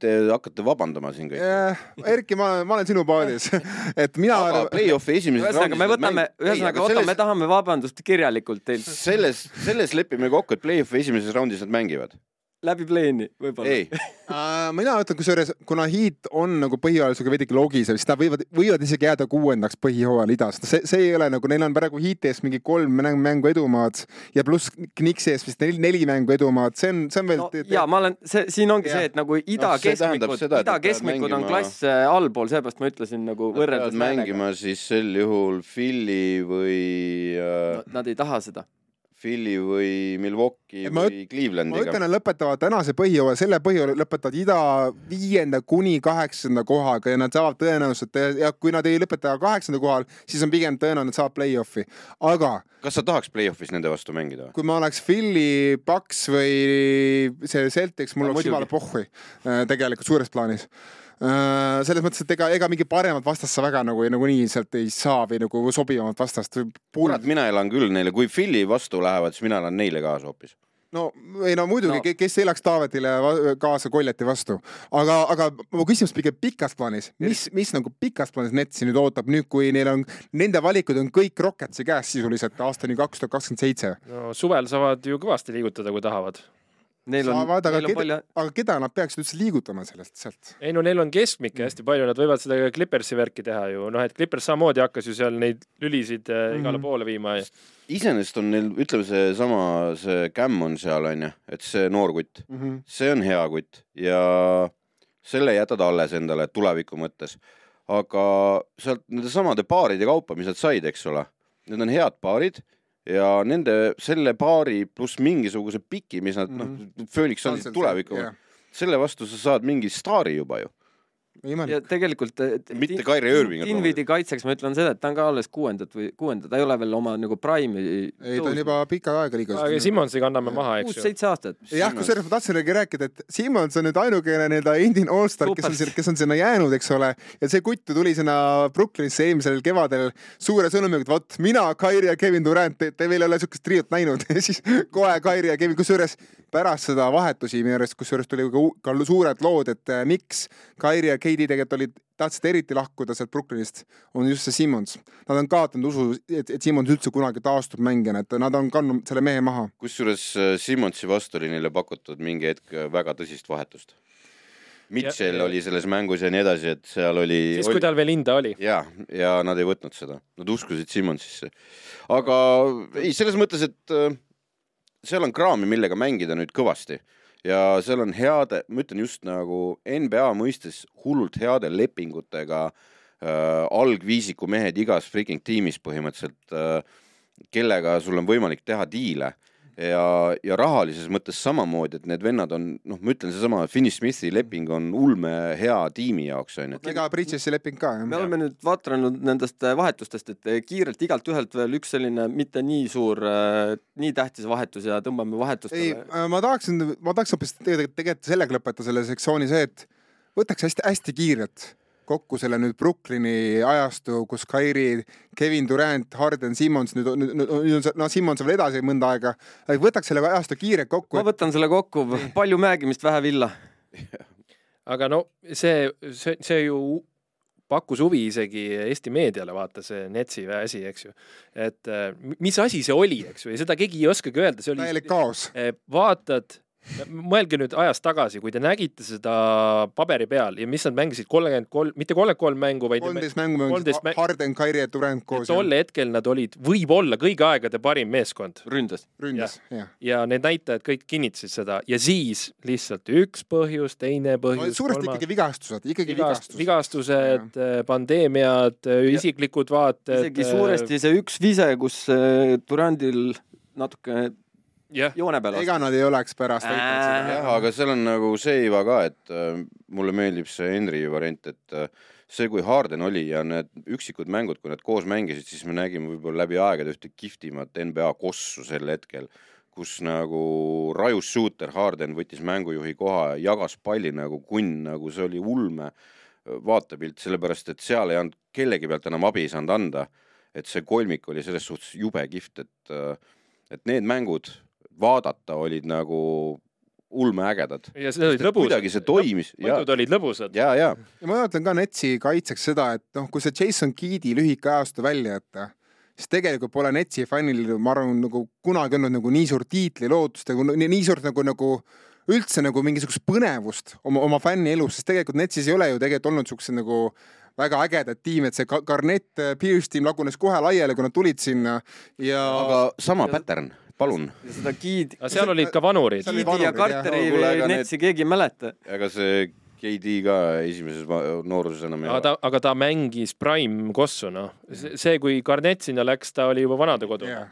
te hakkate vabandama siin kõik yeah,. Erki, ma, ma olen sinu paadis et mina. play-off'i esimeses raundis. ühesõnaga, me võtame, ühesõnaga, oota, me tahame vabandust kirjalikult teilt. selles, selles lepime kokku, et play-off'i esimeses raundis nad mängivad läbi play-in'i võib-olla. ei uh,. mina ütlen kusjuures, kuna Heat on nagu põhialusega veidike logisev, siis nad võivad, võivad isegi jääda kuuendaks põhihooajal idas. see, see ei ole nagu, neil on praegu Heati ees mingi kolm mängu edumaad ja pluss Knicksi ees vist neli, neli mängu edumaad, see on, see on veel no,. ja ma olen, see, siin ongi ja. see, et nagu ida no, keskmikud, ida keskmikud on klass äh, allpool, seepärast ma ütlesin nagu võrreldes. mängima siis sel juhul Philly või uh.... No, nad ei taha seda Philly või Milwaukee ma, või Clevelandiga. ma ütlen, et lõpetavad tänase põhijooaja, selle põhijooaja lõpetavad ida viienda kuni kaheksanda kohaga ja nad saavad tõenäoliselt ja kui nad ei lõpeta kaheksanda kohal, siis on pigem tõenäoline, et saavad play-off'i, aga. kas sa tahaks play-off'is nende vastu mängida? kui ma oleks Philly, Bucks või see Celtics, mul oleks jumala pohhui äh, tegelikult suures plaanis selles mõttes, et ega, ega mingi paremat vastast sa väga nagu nagunii sealt ei saa või nagu sobivamat vastast. kurat, mina elan küll neile, kui Philly vastu lähevad, siis mina elan neile kaasa hoopis no ei no muidugi no., kes elaks Taavetile kaasa Koljati vastu, aga, aga mu küsimus pigem pikas plaanis, mis, mis nagu pikas plaanis Netsi nüüd ootab nüüd, kui neil on, nende valikud on kõik Rocketsi käes sisuliselt aastani kaks tuhat kakskümmend seitse. no suvel saavad ju kõvasti liigutada, kui tahavad Neil on, saavad, aga, keda, palju... aga keda nad peaksid üldse liigutama sellest, sealt? ei no neil on keskmikke hästi palju, nad võivad seda ka Clippersi värki teha ju, noh, et Clippers samamoodi hakkas ju seal neid lülisid mm -hmm. igale poole viima ja iseenesest on neil, ütleme seesama, see Cam on seal onju, et see noor kutt mm, -hmm. see on hea kutt ja selle jätad alles endale tuleviku mõttes. aga sealt nende samade paaride kaupa, mis nad said, eks ole, need on head paarid ja nende selle paari pluss mingisuguse piki, mis nad mm -hmm. noh, mhm. Phoenix on siis tuleviku yeah., selle vastu sa saad mingi staari juba ju ja tegelikult mitte Kairi Irvingut. Dinvidi kaitseks ma ütlen seda, et ta on ka alles kuuendat või kuuenda, ta ei ole veel oma nagu prime'i. ei, ta on juba pikka aega liigas. aga Simmonsiga anname maha, eks ju. kuus-seitse aastat. jah, kusjuures ma tahtsin rääkida, et Simmons on nüüd ainukene nii-öelda endine allstar, kes on, kes on sinna jäänud, eks ole. ja see kutt tuli sinna Brooklynisse eelmisel kevadel suure sõnumiga, et vot mina, Kairi ja Kevin Durant, te, te veel ei ole siukest triot näinud ja siis kohe Kairi ja Kevin, kusjuures pärast seda vahetusi minu arust, kusjuures tuli ka, ka suured lood, et äh, miks Kairi ja Keidi tegelikult olid, tahtsid eriti lahkuda sealt Brooklynist, on just see Simmons. Nad on kaotanud usu, et, et Simmons üldse kunagi taastub mängijana, et nad on kandnud selle mehe maha. kusjuures äh, Simmonsi vastu oli neile pakutud mingi hetk äh, väga tõsist vahetust. Mitchell ja, oli selles mängus ja nii edasi, et seal oli. siis, kui tal veel hinda oli. ja, ja nad ei võtnud seda, nad uskusid Simmonsisse. aga ei, selles mõttes, et seal on kraami, millega mängida nüüd kõvasti ja seal on heade, ma ütlen just nagu NBA mõistes hullult heade lepingutega äh, algviisiku mehed igas freaking tiimis põhimõtteliselt äh,, kellega sul on võimalik teha diile ja, ja rahalises mõttes samamoodi, et need vennad on, noh, ma ütlen, seesama Finney Smithi leping on ulme hea tiimi jaoks onju. ega Bridges'i leping ka jah. me oleme nüüd vaadanud nendest äh, vahetustest, et äh, kiirelt igalt ühelt veel üks selline mitte nii suur, äh, nii tähtis vahetus ja tõmbame vahetustele. ei, ma tahaksin, ma tahaks hoopis tegelikult, tegelikult sellega lõpetada selle sektsiooni see, et võtaks hästi-hästi kiirelt kokku selle nüüd Brooklyni ajastu, kus Kairi, Kevin Durant, Harden, Simmons nüüd, nüüd, nüüd on see, no Simmons on veel edasi mõnda aega. võtaks selle ajastu kiirelt kokku. ma võtan selle kokku, palju mängimist, vähe villa aga no see, see, see ju pakkus huvi isegi Eesti meediale, vaata see Netsi asi, eks ju. et mis asi see oli, eks ju, ja seda keegi ei oskagi öelda, see oli. täielik kaos. vaatad mõelge nüüd ajas tagasi, kui te nägite seda paberi peal ja mis nad mängisid, kolmkümmend kolm, mitte kolmkümmend kolm mängu, vaid kolmteist mängu mängisid Harden, Kairi ja Durant koos. tol hetkel nad olid võib-olla kõigi aegade parim meeskond. ründas. ründas, jah. ja need näitajad kõik kinnitasid seda ja siis lihtsalt üks põhjus, teine põhjus no,. suuresti kolma... ikkagi vigastused, ikkagi Vigast, vigastused. vigastused, äh, pandeemiad, äh, isiklikud vaated. isegi suuresti see üks vise, kus äh, Durandil natuke yeah. joone peal. ega nad ei oleks pärast võitnud seda. jah, aga seal on nagu see iva ka, et äh, mulle meeldib see Henry variant, et äh, see, kui Harden oli ja need üksikud mängud, kui nad koos mängisid, siis me nägime võib-olla läbi aegade ühte kihvtimat NBA kossu sel hetkel, kus nagu rajus shooter Harden võttis mängujuhi koha, jagas palli nagu kunn, nagu see oli ulme äh, vaatepilt, sellepärast et seal ei olnud kellegi pealt enam abi ei saanud anda. et see kolmik oli selles suhtes jube kihvt, et, äh, et need mängud vaadata olid nagu ulmeägedad. ja see oli lõbus. kuidagi see toimis. võidud olid lõbusad. ja, ja. ja ma ütlen ka Netsi kaitseks seda, et noh, kui see Jason Keedi lühike ajastu välja jätta, siis tegelikult pole Netsi fännil, ma arvan, nagu kunagi olnud nagu nii suurt tiitlilootust nagu nii, nii suurt nagu, nagu üldse nagu mingisugust põnevust oma, oma fänni elus, sest tegelikult Netsis ei ole ju tegelikult olnud siuksed nagu väga ägedad tiimid, see Garnett, Pierce tiim lagunes kohe laiali, kui nad tulid sinna ja. aga sama ja... pattern palun. seda giid. aga seal olid ka vanurid. giidi ja Carteri Netsi keegi ei mäleta. ega see KD ka esimeses nooruses enam ei ole. aga ta, aga ta mängis prime kossu, noh. see, kui Garnett sinna läks, ta oli juba vanadekodu yeah..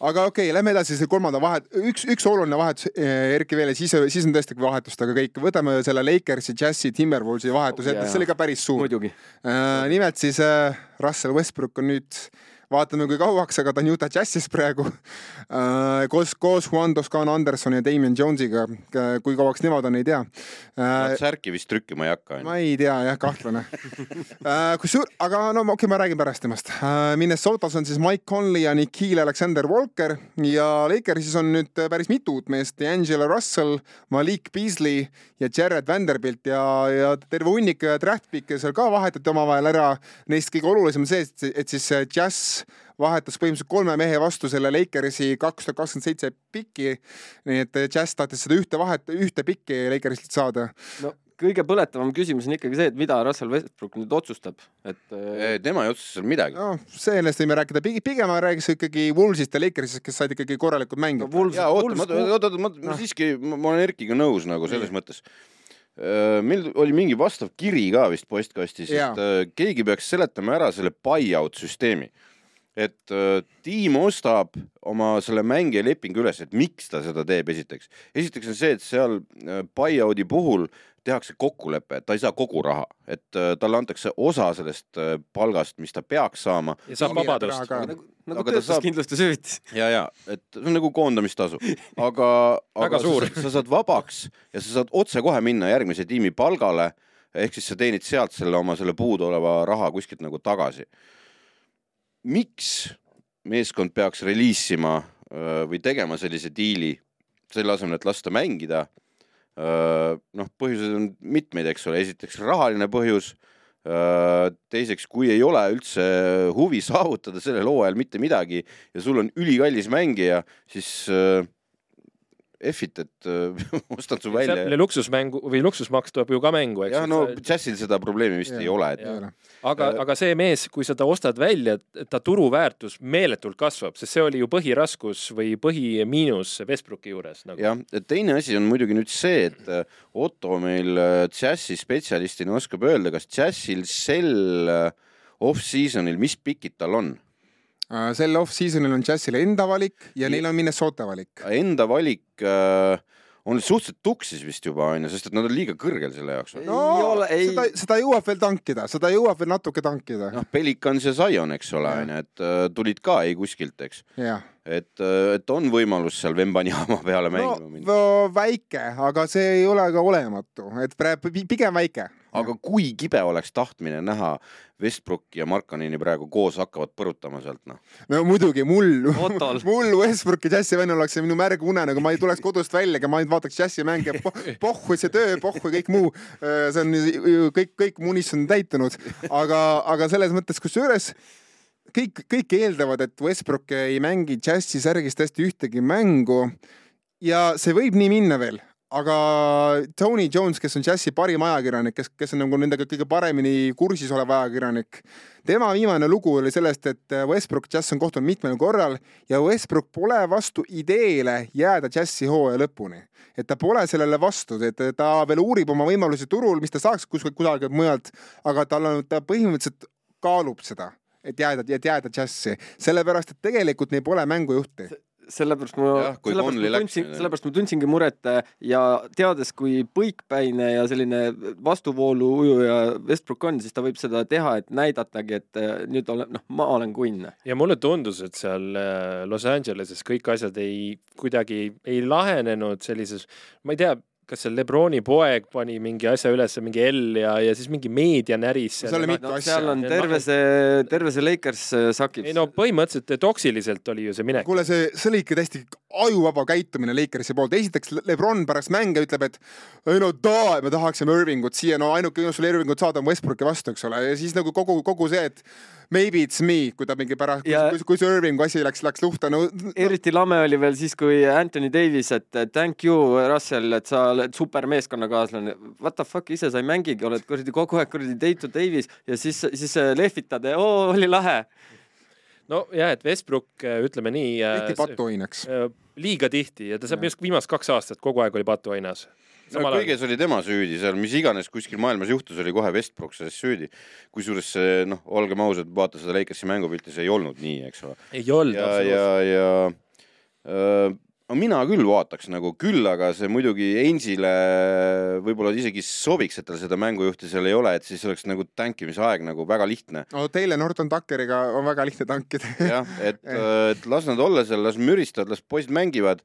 aga okei okay,, lähme edasi selle kolmanda vahet, üks, üks oluline vahetus, eh, Erki veel, siis, siis on tõesti vahetustega kõik, võtame selle Lakersi, Jazzi, Timberwolvesi vahetuse ette, see oli ka päris suur. muidugi äh,. nimelt siis äh, Russell Westbrook on nüüd äh, vaatame, kui kauaks, aga ta on Utah Jazzis praegu äh, koos, koos Juan Toscano Andersoni ja Damien Jones'iga. kui kauaks nemad on, ei tea äh,. särki vist trükkima ei hakka. ma ei tea jah, kahtlane äh, kusjuures, aga no okei okay,, ma räägin pärast temast. Minnesotas on siis Mike Conley ja Nikhil Alexander Walker ja Lakersis on nüüd päris mitu uut meest, D'Angelo Russell, Malik Beasley ja Jared Vanderbilt ja, ja terve hunnik draft pick'e seal ka vahetati omavahel ära. Neist kõige olulisem on see, et siis Jazz vahetas põhimõtteliselt kolme mehe vastu selle Lakersi kaks tuhat kakskümmend seitse piki. nii et Jazz tahtis seda ühte vahet, ühte pikki Lakersilt saada. no kõige põletavam küsimus on ikkagi see, et mida Russell Westbrook nüüd otsustab, et tema ei otsusta seal midagi. no sellest võime rääkida, pigem ma räägiks ikkagi Woolsist ja Lakersist, kes said ikkagi korralikult mängida no,. jaa, oota, oota, oota, ma, ma no. siiski, ma olen Erkiga nõus nagu selles Nii. mõttes äh, meil oli mingi vastav kiri ka vist postkastis, et äh, keegi peaks seletama ära selle buy-out süsteemi et äh, tiim ostab oma selle mängija lepingu üles, et miks ta seda teeb, esiteks. esiteks on see, et seal äh, buy-out'i puhul tehakse kokkulepe, et ta ei saa kogu raha, et äh, talle antakse osa sellest palgast, mis ta peaks saama. ja saab vabadust. nagu, nagu töötuskindlustushüvitis. ja, ja, et see on nagu koondamistasu, aga, aga sa, sa saad vabaks ja sa saad otsekohe minna järgmise tiimi palgale ehk siis sa teenid sealt selle oma selle puuduoleva raha kuskilt nagu tagasi miks meeskond peaks reliisima või tegema sellise diili selle asemel, et lasta mängida? noh, põhjuseid on mitmeid, eks ole, esiteks rahaline põhjus. teiseks, kui ei ole üldse huvi saavutada sellel hooajal mitte midagi ja sul on ülikallis mängija, siis F-it, et äh, ostan su välja. luksusmängu või luksusmaks tuleb ju ka mängu, eks jah, no džässil seda probleemi vist Jaa. ei ole, et ei ole. aga, aga see mees, kui sa ta ostad välja, ta turuväärtus meeletult kasvab, sest see oli ju põhiraskus või põhimiinus Westbrooki juures nagu.. jah, et teine asi on muidugi nüüd see, et äh, Otto meil äh, džässi spetsialistina oskab öelda, kas džässil sel äh, off-season'il, mis pikid tal on? Äh, sel off-season'il on Jazzil enda valik ja neil on Minnesota valik. Enda valik äh, on suhteliselt tuksis vist juba onju, sest et nad on liiga kõrgel selle jaoks. Ei ole- ei- seda, seda jõuab veel tankida, seda jõuab veel natuke tankida. noh, Pelikans ja Zion, eks ole, onju, et äh, tulid ka ei kuskilt, eks. jah. et, et on võimalus seal Vembanyama peale mängima minna. no väike, aga see ei ole ka olematu, et praegu pi- pigem väike. aga kui kibe oleks tahtmine näha Westbrooki ja Markanini praegu koos hakkavad põrutama sealt, noh. no muidugi mul, mul Westbrooki džässi vennal oleks see minu märg unenägu, ma ei tuleks kodust välja, aga ma ainult vaataks džässi mänge, pohhu see töö, pohhu kõik muu. see on kõik, kõik mu unistused on täitunud, aga, aga selles mõttes, kusjuures kõik, kõik eeldavad, et Westbrook ei mängi džässi särgis tõesti ühtegi mängu. ja see võib nii minna veel, aga Tony Jones, kes on džässi parim ajakirjanik, kes, kes on nagu nendega kõige paremini kursis olev ajakirjanik, tema viimane lugu oli sellest, et Westbrook Jazz on kohtunud mitmel korral ja Westbrook pole vastu ideele jääda Jazzi hooaja lõpuni. et ta pole sellele vastu, et ta veel uurib oma võimalusi turul, mis ta saaks kuskilt kusagilt mujalt, aga tal on, ta põhimõtteliselt kaalub seda, et jääda, et jääda Jazzi, sellepärast et tegelikult neil pole mängujuhti. sellepärast ma sellepärast ma tundsin, sellepärast ma tundsingi muret äh, ja teades, kui põikpäine ja selline vastuvoolu ujuja Westbrook on, siis ta võib seda teha, et näidatagi, et äh, nüüd olen, noh, ma olen kunn. ja mulle tundus, et seal äh, Los Angeleses kõik asjad ei, kuidagi ei lahenenud sellises, ma ei tea, kas see Lebroni poeg pani mingi asja ülesse, mingi L ja, ja siis mingi meedia näris Seal oli seal. mitu no asja. seal on terve noh- see, terve see Lakers äh, sakib. ei no põhimõtteliselt toksiliselt oli ju see minek. kuule, see, see oli ikka täiesti ajuvaba käitumine Lakersi poolt. esiteks Lebron pärast mänge ütleb, et ei no da, me tahaksime Irvingut siia, no ainuke võimalus sul Irvingut saada on Westbrooki vastu, eks ole, ja siis nagu kogu, kogu see, et maybe it's me, kui ta mingi pärast, kui, kui see Irvingu asi läks, läks luhta, no eriti lame oli veel siis, kui Anthony Davis, et thank you, Russell, et sa oled super meeskonnakaaslane. What the fuck, ise sa ei mängigi, oled kuradi kogu aeg kuradi Dayton Davis ja siis, siis äh, lehvitad ja oo, oli lahe. nojah, et Westbrook, ütleme nii, tehti patuoinaks. liiga tihti ja ta saab just viimased kaks aastat kogu aeg oli patuoinas. No kõiges oli tema süüdi seal, mis iganes kuskil maailmas juhtus, oli kohe Westbrook selles süüdi. kusjuures noh, olgem ausad, vaata seda Lakersi mängupilti, see ei olnud nii, eks ole. ei olnud ja, absoluutselt ja, ja öö, no mina küll vaataks nagu küll, aga see muidugi Ainsile võib-olla isegi sobiks, et tal seda mängujuhti seal ei ole, et siis oleks nagu tankimise aeg nagu väga lihtne. no teile Norton Tuckeriga on väga lihtne tankida. jah, et, et las nad olla seal, las müristavad, las poisid mängivad,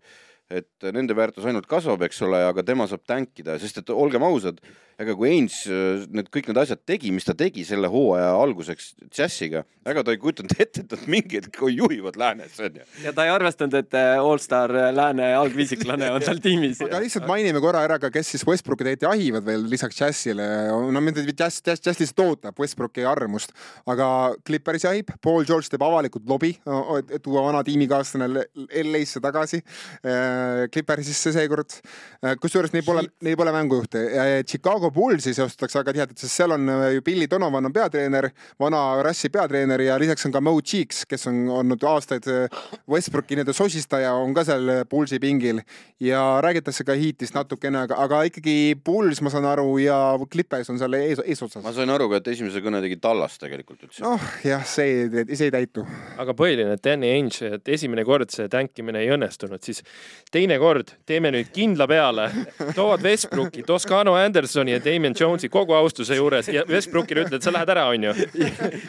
et nende väärtus ainult kasvab, eks ole, aga tema saab tänkida, sest et olgem ausad, ega kui Ains äh, need kõik need asjad tegi, mis ta tegi selle hooaja alguseks džässiga, ega ta ei kujutanud ette, et nad mingi hetk juhivad läänes, onju. ja ta ei arvestanud, et äh, allstar äh, lääne algviisiklane on seal tiimis. aga lihtsalt mainime korra ära ka, kes siis Westbrooki tegelikult jahivad veel lisaks Jazzile. no mitte Jazz, Jazz, Jazz lihtsalt ootab Westbrooki armust, aga Clippers jahib, Paul George teeb avalikult lobi, et et tuua vana tiimikaaslane LA-sse tagasi. Clippersisse seekord, kusjuures neil pole, neil pole mängujuhte. Chicago Bullsi seostatakse väga tihedalt, sest seal on äh, ju Billy Donovan on peatreener, vana Rassi peatreener ja lisaks on ka Mo Cheeks, kes on olnud aastaid äh, Westbrooki nii-öelda sosistaja, on ka seal Bullsi pingil ja räägitakse ka Heatist natukene, aga, aga ikkagi Bulls, ma saan aru, ja Clippers on seal ees, eesotsas ma. sain aru ka, et esimese kõne tegi Tallas tegelikult üldse. noh, jah, see, see ei täitu. aga põhiline, et Danny Ainge, et esimene kord see tänkimine ei õnnestunud, siis teine kord teeme nüüd kindla peale, toovad Westbrooki, Toscano Andersoni ja Damien Jones'i kogu austuse juures ja Westbrookile ütled, sa lähed ära, onju.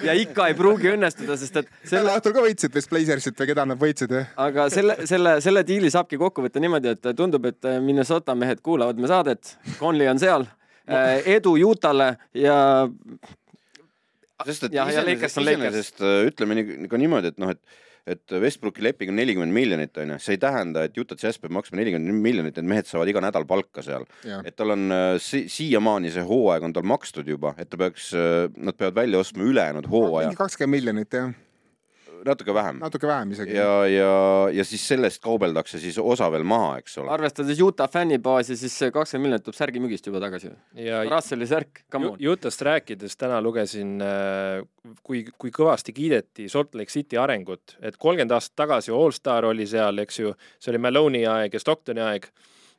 ja ikka ei pruugi õnnestuda, sest et sel selle, õhtul ka võitsid vist Blazersit või keda nad võitsid, jah? aga selle, selle, selle diili saabki kokku võtta niimoodi, et tundub, et Minnesota mehed kuulavad me saadet, Conley on seal, edu Utah'le ja sest et iseenesest iseenesest, äh, ütleme ka niimoodi, et noh, et et Westbrooki leping on nelikümmend miljonit onju, see ei tähenda, et Utah Jazz peab maksma nelikümmend miljonit, need mehed saavad iga nädal palka seal. Et tal on äh, si siiamaani see hooaeg on tal makstud juba, et ta peaks, nad peavad välja ostma ülejäänud hooaja mingi. kakskümmend miljonit, jah. Natuke vähem. natuke vähem isegi. ja, ja, ja siis sellest kaubeldakse siis osa veel maha, eks ole. arvestades Utah fännibaasi, siis see kakskümmend miljonit tuleb särgimüügist juba tagasi. Russelli särk, come on. Utah'st rääkides täna lugesin, äh, kui, kui kõvasti kiideti Salt Lake City arengut, et kolmkümmend aastat tagasi Allstar oli seal, eks ju, see oli Malone'i aeg ja Stocktoni aeg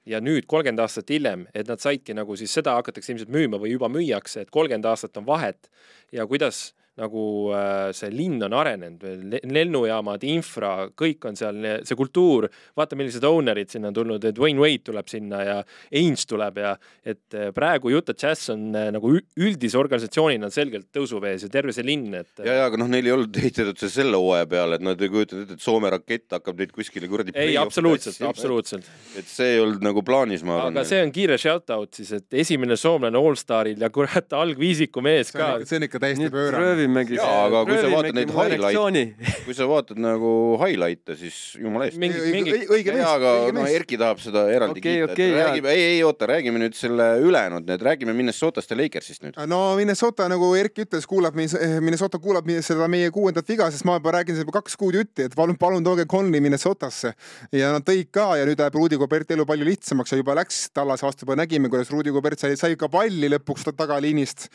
ja nüüd kolmkümmend aastat hiljem, et nad saidki nagu siis seda hakatakse ilmselt müüma või juba müüakse, et kolmkümmend aastat on vahet ja kuidas nagu äh, see linn on arenenud, lennujaamad, infra, kõik on seal, see kultuur, vaata, millised owner'id sinna on tulnud, et Wayne Wade tuleb sinna ja Ainge tuleb ja et äh, praegu Utah Jazz on äh, nagu üldise organisatsioonina selgelt tõusuvees ja terve see linn, et. ja, ja aga noh, neil ei olnud ehitatud see selle hooaja peale, et nad ei kujutanud ette, et Soome rakett hakkab neid kuskile kuradi. ei, absoluutselt, absoluutselt. et see ei olnud nagu plaanis, ma arvan. aga see on kiire shout out siis, et esimene soomlane allstaril ja kurat algviisiku mees ka. see on ikka täiesti pöörane proovimegi. jaa, aga kui sa vaatad neid highlight'e, kui sa vaatad nagu highlight'e, siis jumala eest. mingi, mingi. õige mees. aga no Erki tahab seda eraldi okay, kiita okay,. räägime, ei, ei oota, räägime nüüd selle ülejäänud, need räägime Minnesotast ja Lakersist nüüd. no Minnesota, nagu Erki ütles, kuulab, Minnesota kuulab seda meie kuuendat viga, sest ma juba räägin juba kaks kuud jutti, et palun, palun tooge Conley Minnesotasse. ja nad tõid ka ja nüüd läheb Rudi Goberti elu palju lihtsamaks ja juba läks Tallase vastu, juba nägime, kuidas Rudi Gobert sai, sai ka palli lõpuks tagaliinist.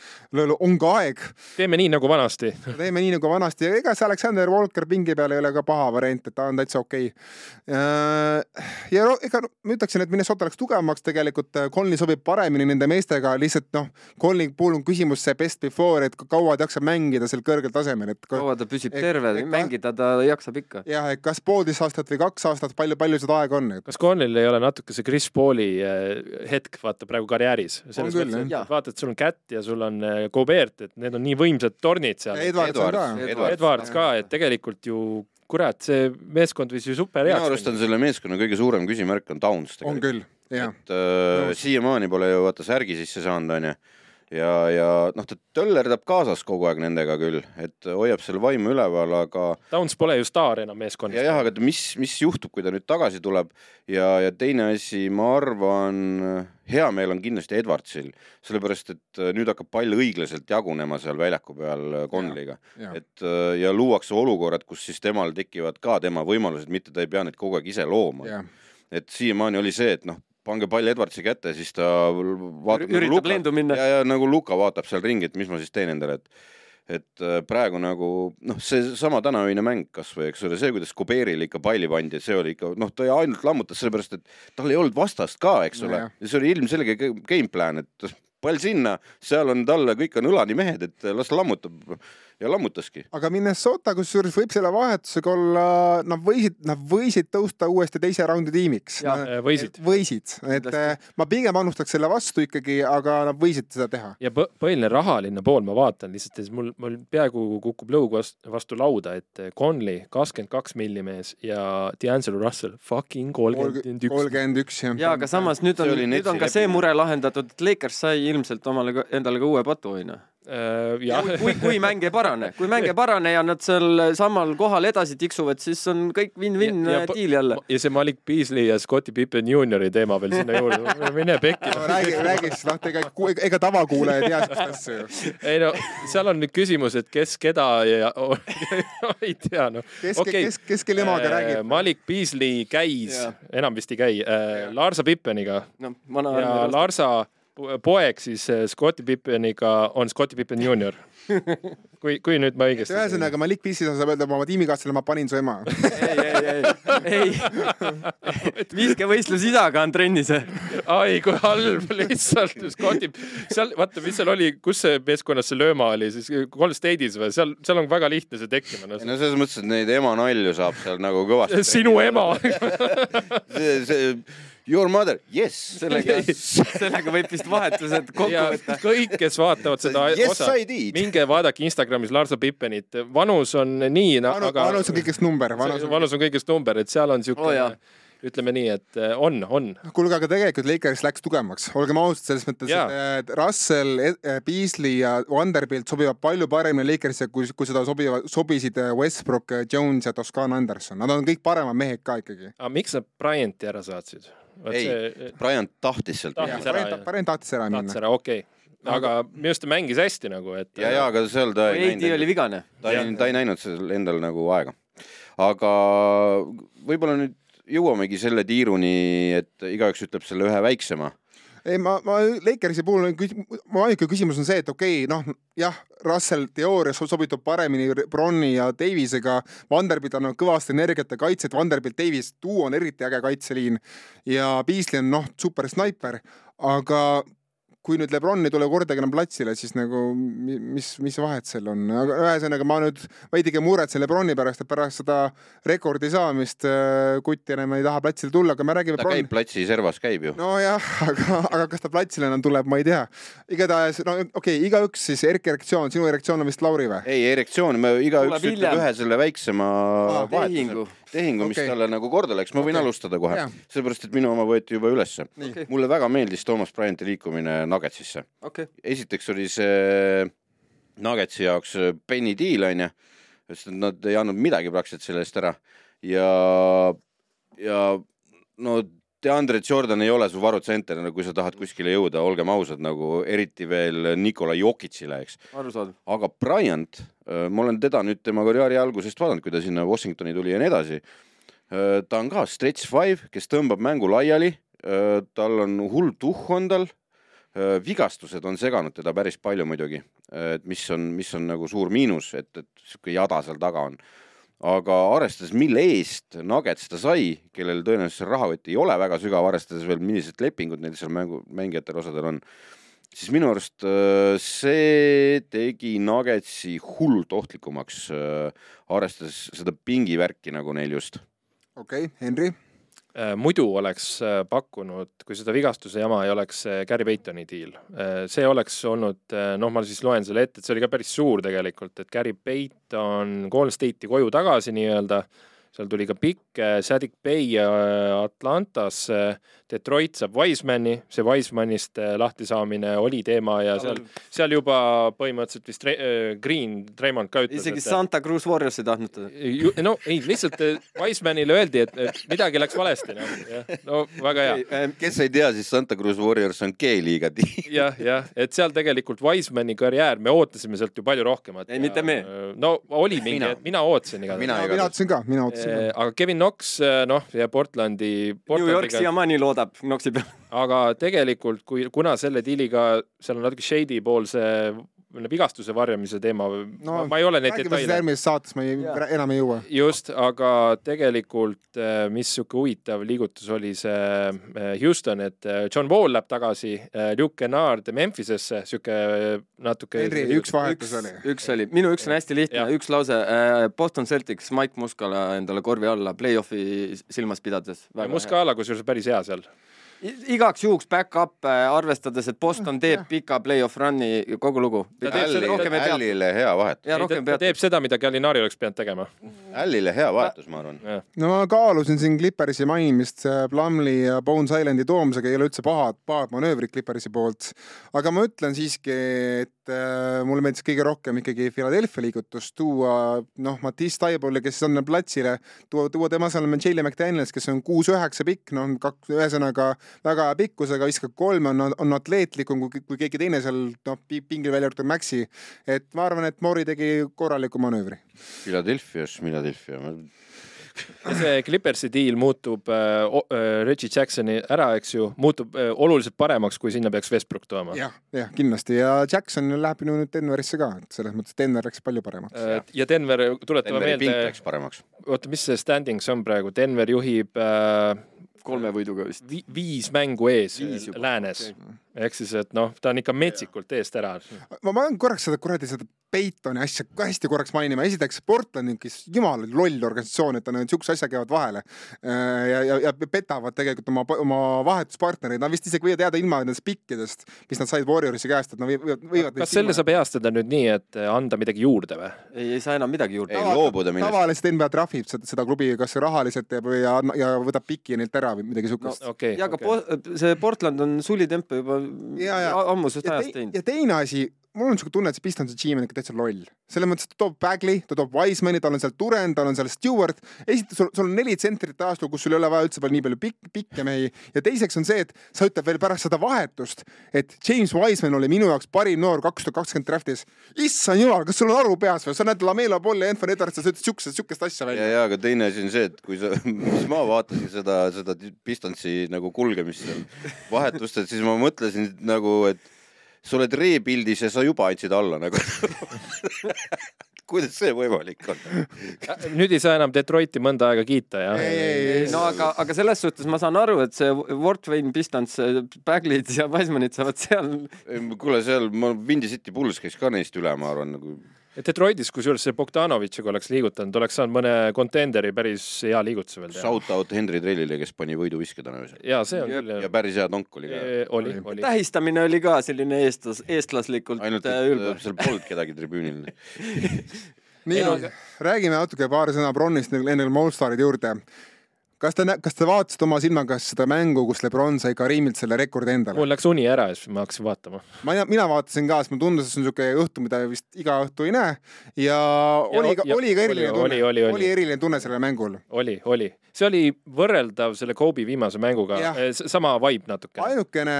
on ka aeg. teeme nii nagu vanasti teeme nii nagu vanasti. Ja ega see Alexander Walker pingi peal ei ole ka paha variant, et ta on täitsa okei. Okay.. ja no ega ma ütleksin, et Minnesota läks tugevamaks tegelikult, Conley sobib paremini nende meestega, lihtsalt noh, Conley puhul on küsimus see best before, et kaua ta jaksab mängida sel kõrgel tasemel, et kaua ta püsib et, terve, mängida ta jaksab ikka. jah, et kas poolteist aastat või kaks aastat, palju, palju seda aega on? kas Conley'l ei ole natuke see Chris Pauli äh, hetk, vaata praegu karjääris, selles mõttes, et vaata, et sul on Cat ja sul on äh, Gobert, et need on nii võimsad tornid seal. Edwards, Edwards, Edwards ka, et tegelikult ju kurat, see meeskond võis ju super heaks minu arust on selle meeskonna kõige suurem küsimärk on Downs on küll, jah. et äh, siiamaani pole ju vaata särgi sisse saanud, onju ja, ja noh, ta töllerdab kaasas kogu aeg nendega küll, et hoiab selle vaimu üleval, aga. Downs pole ju staar enam meeskonnas. ja jah, aga mis, mis juhtub, kui ta nüüd tagasi tuleb ja, ja teine asi, ma arvan, hea meel on kindlasti Edwardsil, sellepärast et äh, nüüd hakkab pall õiglaselt jagunema seal väljaku peal äh, Conley'ga. et äh, ja luuakse olukorrad, kus siis temal tekivad ka tema võimalused, mitte ta ei pea neid kogu aeg ise looma. et siiamaani oli see, et noh, pange pall Edwardsi kätte, siis ta vaatab üritab nagu lendu minna. ja, ja nagu Luka vaatab seal ringi, et mis ma siis teen endale, et et äh, praegu nagu noh, seesama tänaöine mäng kasvõi, eks ole, see, kuidas Kuberile ikka palli pandi, see oli ikka noh, ta ainult lammutas sellepärast, et tal ei olnud vastast ka, eks ole. Ja see oli ilmselge game plan, et pall sinna, seal on talle, kõik on õlani mehed, et las lammutab ja lammutaski. aga Minnesota, kusjuures võib selle vahetusega olla, nad võisid, nad võisid tõusta uuesti teise raundi tiimiks. võisid. võisid, et äh, ma pigem annustaks selle vastu ikkagi, aga nad võisid seda teha. ja põhiline rahaline pool, ma vaatan lihtsalt, et mul, mul peaaegu kukub lõug vastu, vastu lauda, et Conley kakskümmend kaks milli mees ja D'Angelo Russell fucking kolmkümmend üks. kolmkümmend üks, jah. ja aga samas nüüd on, nüüd on ka see mure lahendatud, et Lakers sai ilmselt omale, endale ka uue patu, onju Äh, ja kui, kui mäng ei parane, kui mäng ei parane ja nad seal samal kohal edasi tiksuvad, siis on kõik win-win diil jälle. ja see Malik Beasley ja Scotti Pippen juuniori teema veel sinna juurde, mine pekki no,. räägi, räägi siis, noh, ega, ega tavakuulaja ei tea sellist asja ju. ei no seal on nüüd küsimus, et kes keda ja ei tea noh. kes okay., kes, kes kelle emaga räägib? Malik Beasley käis, enam vist ei käi, äh, Larsa Pippeniga no,. ja Larsa poeg siis eh, Scotti Pippeniga on Scotti Pippen juunior. kui, kui nüüd ma õigesti. ühesõnaga Malik Pissis saab öelda oma tiimikaaslasele, ma panin su ema. ei, ei, ei, ei. viskevõistlus isaga on trennis. ai, kui halb lihtsalt. Scotti, seal, vaata, mis seal oli, kus see meeskonnas see lööma oli siis, Golden State'is või seal, seal on väga lihtne see tekkima no.. no selles mõttes, et neid ema nalju saab seal nagu kõvasti. sinu ema see, see Your mother, yes. sellega sellega võib vist vahetused kokku võtta. kõik, kes vaatavad seda yes, osa, minge vaadake Instagramis Larsa Pippenit, vanus on nii no,, aga. vanus on kõigest number. vanus on, vanus on kõigest number, et seal on siuke oh, ütleme nii, et eh, on, on. kuulge, aga tegelikult Lakers läks tugevamaks, olgem ausad, selles mõttes, et Russell, eh, Beasley ja Vanderbilt sobivad palju paremini Lakerisse, kui, kui seda sobivad, sobisid eh, Westbrook, Jones ja Toscan Anderson, nad on kõik paremad mehed ka ikkagi. aga miks nad Bryanti ära saatsid? Ei see..., Bryant tahtis sealt minna. Bryant tahtis ära minna. tahtis ära, okei okay aga minu arust ta mängis hästi nagu, et. ja, ja aga seal ta ei Heidi oli vigane. ta ei, ta ei näinud seal endal nagu aega. aga võib-olla nüüd jõuamegi selle tiiruni, et igaüks ütleb selle ühe väiksema. ei, ma, ma Lakersi puhul on mu ainuke küsimus on see, et okei okay,, noh jah, Russell teoorias sobitub paremini Bronni ja Davisega. Vanderbilt annab kõvasti energiat ja kaitset, Vanderbilt Davis duo on eriti äge kaitseliin. Ja Beasley on noh, super snaiper, aga kui nüüd Lebron ei tule kordagi enam platsile, siis nagu mi- mis, mis vahet seal on, aga ühesõnaga ma nüüd veidike muretsen Lebroni pärast, et pärast seda rekordi saamist äh, kutt enam ei taha platsile tulla, aga me räägime ta käib platsi servas, käib ju. nojah, aga, aga kas ta platsile enam tuleb, ma ei tea. igatahes, no okei okay,, igaüks siis, Erki erektsioon, sinu erektsioon on vist Lauri või? ei, erektsioon, me igaüks ütleb ühe selle väiksema tehingu. vahetuse, tehingu, mis Okei. talle nagu korda läks, ma võin Okei. alustada kohe sellepärast et minu oma võeti juba ülesse. Okei. mulle väga meeldis Toomas Bryanti liikumine Nuggetsisse. okei, esiteks oli see Nuggetsi jaoks penny deal onju, sest nad ei andnud midagi praktiliselt selle eest ära ja, ja no DeAndre Jordan ei ole su varutsenter, kui sa tahad kuskile jõuda, olgem ausad, nagu eriti veel Nikola Jokicile, eks. aga Bryant, ma olen teda nüüd tema karjääri algusest vaadanud, kui ta sinna Washingtoni tuli ja nii edasi. ta on ka stretch five, kes tõmbab mängu laiali. tal on hull tuhh on tal. vigastused on seganud teda päris palju muidugi, et mis on, mis on nagu suur miinus, et, et sihuke jada seal taga on. Aga arvestades, mille eest Nuggets ta sai, kellel tõenäoliselt see rahavõtt ei ole väga sügav, arvestades veel, millised lepingud neil seal mängu, mängijatel osadel on, siis minu arust äh, see tegi Nuggetsi hullult ohtlikumaks, arvestades seda pingivärki nagu neil just. okei okay,, Henri. Äh, muidu oleks äh, pakkunud, kui seda vigastuse jama ei oleks, Gary Paytoni diil. see oleks olnud, noh, ma siis loen selle ette, et see oli ka päris suur tegelikult, et Gary Payton Golden State'i koju tagasi nii-öelda, seal tuli ka pikk, Sadik Bay äh, Atlantasse, Detroit saab Wisemani, see Wisemanist äh, lahtisaamine oli teema ja seal, seal juba põhimõtteliselt vist Re äh, Green, Raymond ka ütles, isegi Santa Cruz Warriors ei tahtnud teda. No ei, lihtsalt äh, Wisemanile öeldi, et et midagi läks valesti, noh, jah, no väga hea. kes ei tea, siis Santa Cruz Warriors on G-liiga tiim. jah, jah, et seal tegelikult Wisemani karjäär, me ootasime sealt ju palju rohkemat. Ei, mitte me. no oli mingi Mina., ootasin igatahes. Mina ootasin ka, mina ootasin ka. Aga Kevin Knox, noh, ja Portlandi, New York siiamaani loodab Knoxi peale. aga tegelikult, kui, kuna selle diiliga seal on natuke shady pool see vigastuse varjamise teema no,, No, ma ei ole neid detaile järgmises saates, ma ei enam ei jõua. just, aga tegelikult, mis sihuke huvitav liigutus oli see äh, Houston, et äh, John Wall läheb tagasi, Luke Kennard Memphisesse, sihuke äh, natuke. Henri, üks vahetus oli. üks oli, minu üks on hästi lihtne üks lause. Boston Celtics, Mike Muscala endale korvi alla play-off'i silmas pidades. Muscala kusjuures päris hea seal. igaks juhuks back-up, arvestades, et Boston teeb pika play-off run'i, kogu lugu. Ta teeb selle- rohkem ei pea. Allile hea vahetus, ja ta, ta peab. teeb seda, mida Gallinari oleks pidanud tegema. Allile hea vahetus, ma arvan. no ma kaalusin siin Clippersi mainimist Plumlee ja Bones Islandi toomisega, ei ole üldse pahad, pahad manöövrid Clippersi poolt. aga ma ütlen siiski, et äh, mulle meeldis kõige rohkem ikkagi Philadelphia liigutus tuua noh, Matisse Taiboli, kes on platsile, tuua, tuua tema asemel Jalen McDaniels, kes on kuus-üheksa pikk, noh, kaks, ühesõnaga väga hea pikkusega, viskab kolme, on, on atleetlikum kui, kui keegi teine seal noh, pingil välja arvatud Maxi. et ma arvan, et Mori tegi korraliku manöövri. Philadelphia's, Philadelphia, ja see Clippersi diil muutub äh,, äh, Reggie Jacksoni ära, eks ju, muutub äh, oluliselt paremaks, kui sinna peaks Westbrook tooma. jah, jah, kindlasti ja Jackson läheb ju nüüd Denverisse ka, et selles mõttes Denver läks palju paremaks. Äh, ja Denver, tuletame Denveri pink meelde läks, paremaks. oota, mis see standings on praegu, Denver juhib äh, kolme võiduga vist. vi viis mängu ees Viis läänes okay.. Ehk siis, et noh, ta on ikka metsikult eest ära. ma pean korraks seda kuradi seda Peitoni asja ka hästi korraks mainima, esiteks Portland, kes jumala loll organisatsioon, et nad niisuguse asja käivad vahele ja, ja, ja petavad tegelikult oma, oma vahetuspartnereid, nad vist isegi võivad jääda ilma nendest pikkidest, mis nad said Warriorsi käest, et nad võivad, võivad. kas selle saab heastada nüüd nii, et äh, anda midagi juurde või? ei, ei saa enam midagi juurde ei, loobuda millest. tavaliselt NBA trahvib seda, seda klubi kas rahaliselt teeb ja, ja võtab piki neilt ära või midagi siukest no,. okei, ja aga okei. po- see Portland on sulitempe juba ammusest ja, ajast tei, teinud. ja teine asi, mul on siuke tunne, et see Pistonsi GM on ikka täitsa loll. selles mõttes, et ta toob Bagley, ta toob Wisemani, tal on seal Duren, tal on seal Stewart. esiteks, sul, sul on neli tsentrit ajastul, kus sul ei ole vaja üldse palju nii palju pikk, pikke mehi. ja teiseks on see, et sa ütled veel pärast seda vahetust, et James Wiseman oli minu jaoks parim noor kaks tuhat kakskümmend draft'is. issand jumal, kas sul on aru peas või? sa näed Lamela Polli ja Anthony Edwards, sa ütled siukest, siukest asja välja. ja, ja aga teine asi on see, et kui sa, siis ma vaatasin seda, seda Pistonsi nagu kulgemist seal vahetust, et siis ma mõtlesin nagu, et sa oled reepildis ja sa juba andsid alla nagu kuidas see võimalik on? nüüd ei saa enam Detroiti mõnda aega kiita, jah? no aga, aga selles suhtes ma saan aru, et see Wortwein Pistons, Baglid ja Wisemanid saavad seal. kuule, seal ma, Windy City Bulls käis ka neist üle, ma arvan, nagu Detroitis, kusjuures see Bogdanovitšiga oleks liigutanud, oleks saanud mõne kontenderi päris hea liigutuse veel teha. Shout out Henry Trellile, kes pani võiduviske täna öösel. ja see on küll. ja päris hea tonk oli ka. oli, oli. tähistamine oli ka selline eestlas, eestlaslikult. ainult, et ülbel. seal polnud kedagi tribüünil nii, räägime natuke paar sõna Bronnist enne kui me Allstaride juurde kas te, kas te vaatasite oma silmaga seda mängu, kus Lebron sai Karimilt selle rekordi endale? mul läks uni ära ja siis ma hakkasin vaatama. ma, mina vaatasin ka, sest mulle tundus, et see on niisugune õhtu, mida vist iga õhtu ei näe ja, ja oli ka, oli ka eriline tunne, oli, oli, oli. oli eriline tunne sellel mängul. oli, oli, see oli võrreldav selle Kobe viimase mänguga, eh, sama vibe natuke. ainukene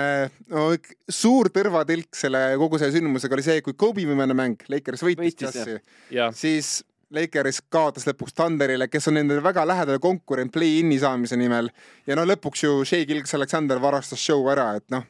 no, suur tõrvatilk selle kogu selle sündmusega oli see, kui Kobe viimane mäng, Lakers võitis Jassi, siis Lakers kaotas lõpuks Thunderile, kes on nendele väga lähedal konkurent play-in'i saamise nimel. Ja no lõpuks ju Shea Gilks Alexander varastas show ära, et noh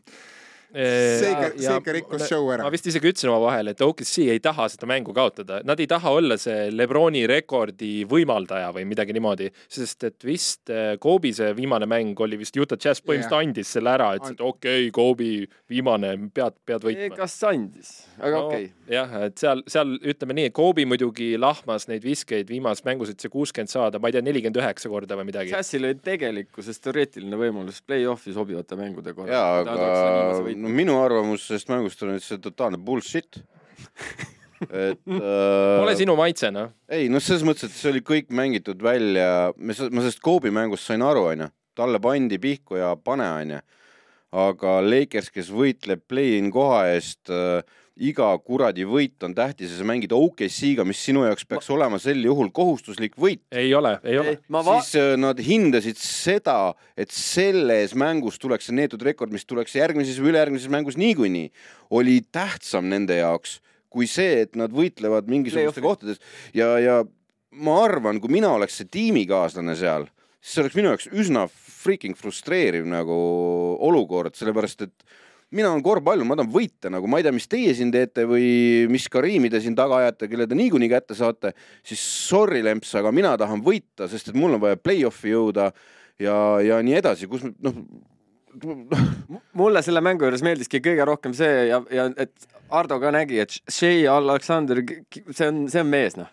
seega, seega rikkus show ära. ma vist isegi ütlesin oma vahel, et OKC ei taha seda mängu kaotada, nad ei taha olla see Lebroni rekordi võimaldaja või midagi niimoodi, sest et vist eh, Kobe see viimane mäng oli vist Utah Jazz põhimõtteliselt yeah. andis selle ära, ütles, et okei okay,, Kobe viimane, pead, pead võitma. kas andis, aga no, okei okay.. jah, et seal, seal ütleme nii, et Kobe muidugi lahmas neid viskeid viimases mängus, et see kuuskümmend saada, ma ei tea, nelikümmend üheksa korda või midagi. Jazzil oli tegelikkuses teoreetiline võimalus play-off'i sobivate mängude korral. jaa, aga no minu arvamus sellest mängust on, et see totaalne bullshit et äh, Pole sinu maitse, noh. ei, noh, selles mõttes, et see oli kõik mängitud välja, ma sellest Kobe mängust sain aru, onju, talle pandi pihku ja pane, onju. aga Lakers, kes võitleb play-in koha eest äh, iga kuradi võit on tähtis ja sa mängid OKC-ga, mis sinu jaoks peaks ma... olema sel juhul kohustuslik võit. ei ole, ei ole. Va... siis äh, nad hindasid seda, et selles mängus tuleks see neetud rekord, mis tuleks järgmises või ülejärgmises mängus niikuinii, oli tähtsam nende jaoks kui see, et nad võitlevad mingisuguste kohtades ja, ja ma arvan, kui mina oleks see tiimikaaslane seal, siis see oleks minu jaoks üsna freaking frustreeriv nagu olukord, sellepärast et mina olen korvpall, ma tahan võita, nagu ma ei tea, mis teie siin teete või mis Karimi te siin taga ajate, kelle te niikuinii kätte saate, siis sorry, Lemps, aga mina tahan võita, sest et mul on vaja play-off'i jõuda ja, ja nii edasi, kus noh mulle selle mängu juures meeldiski kõige rohkem see ja, ja et Ardo ka nägi, et Shea Alexander, see on, see on mees, noh.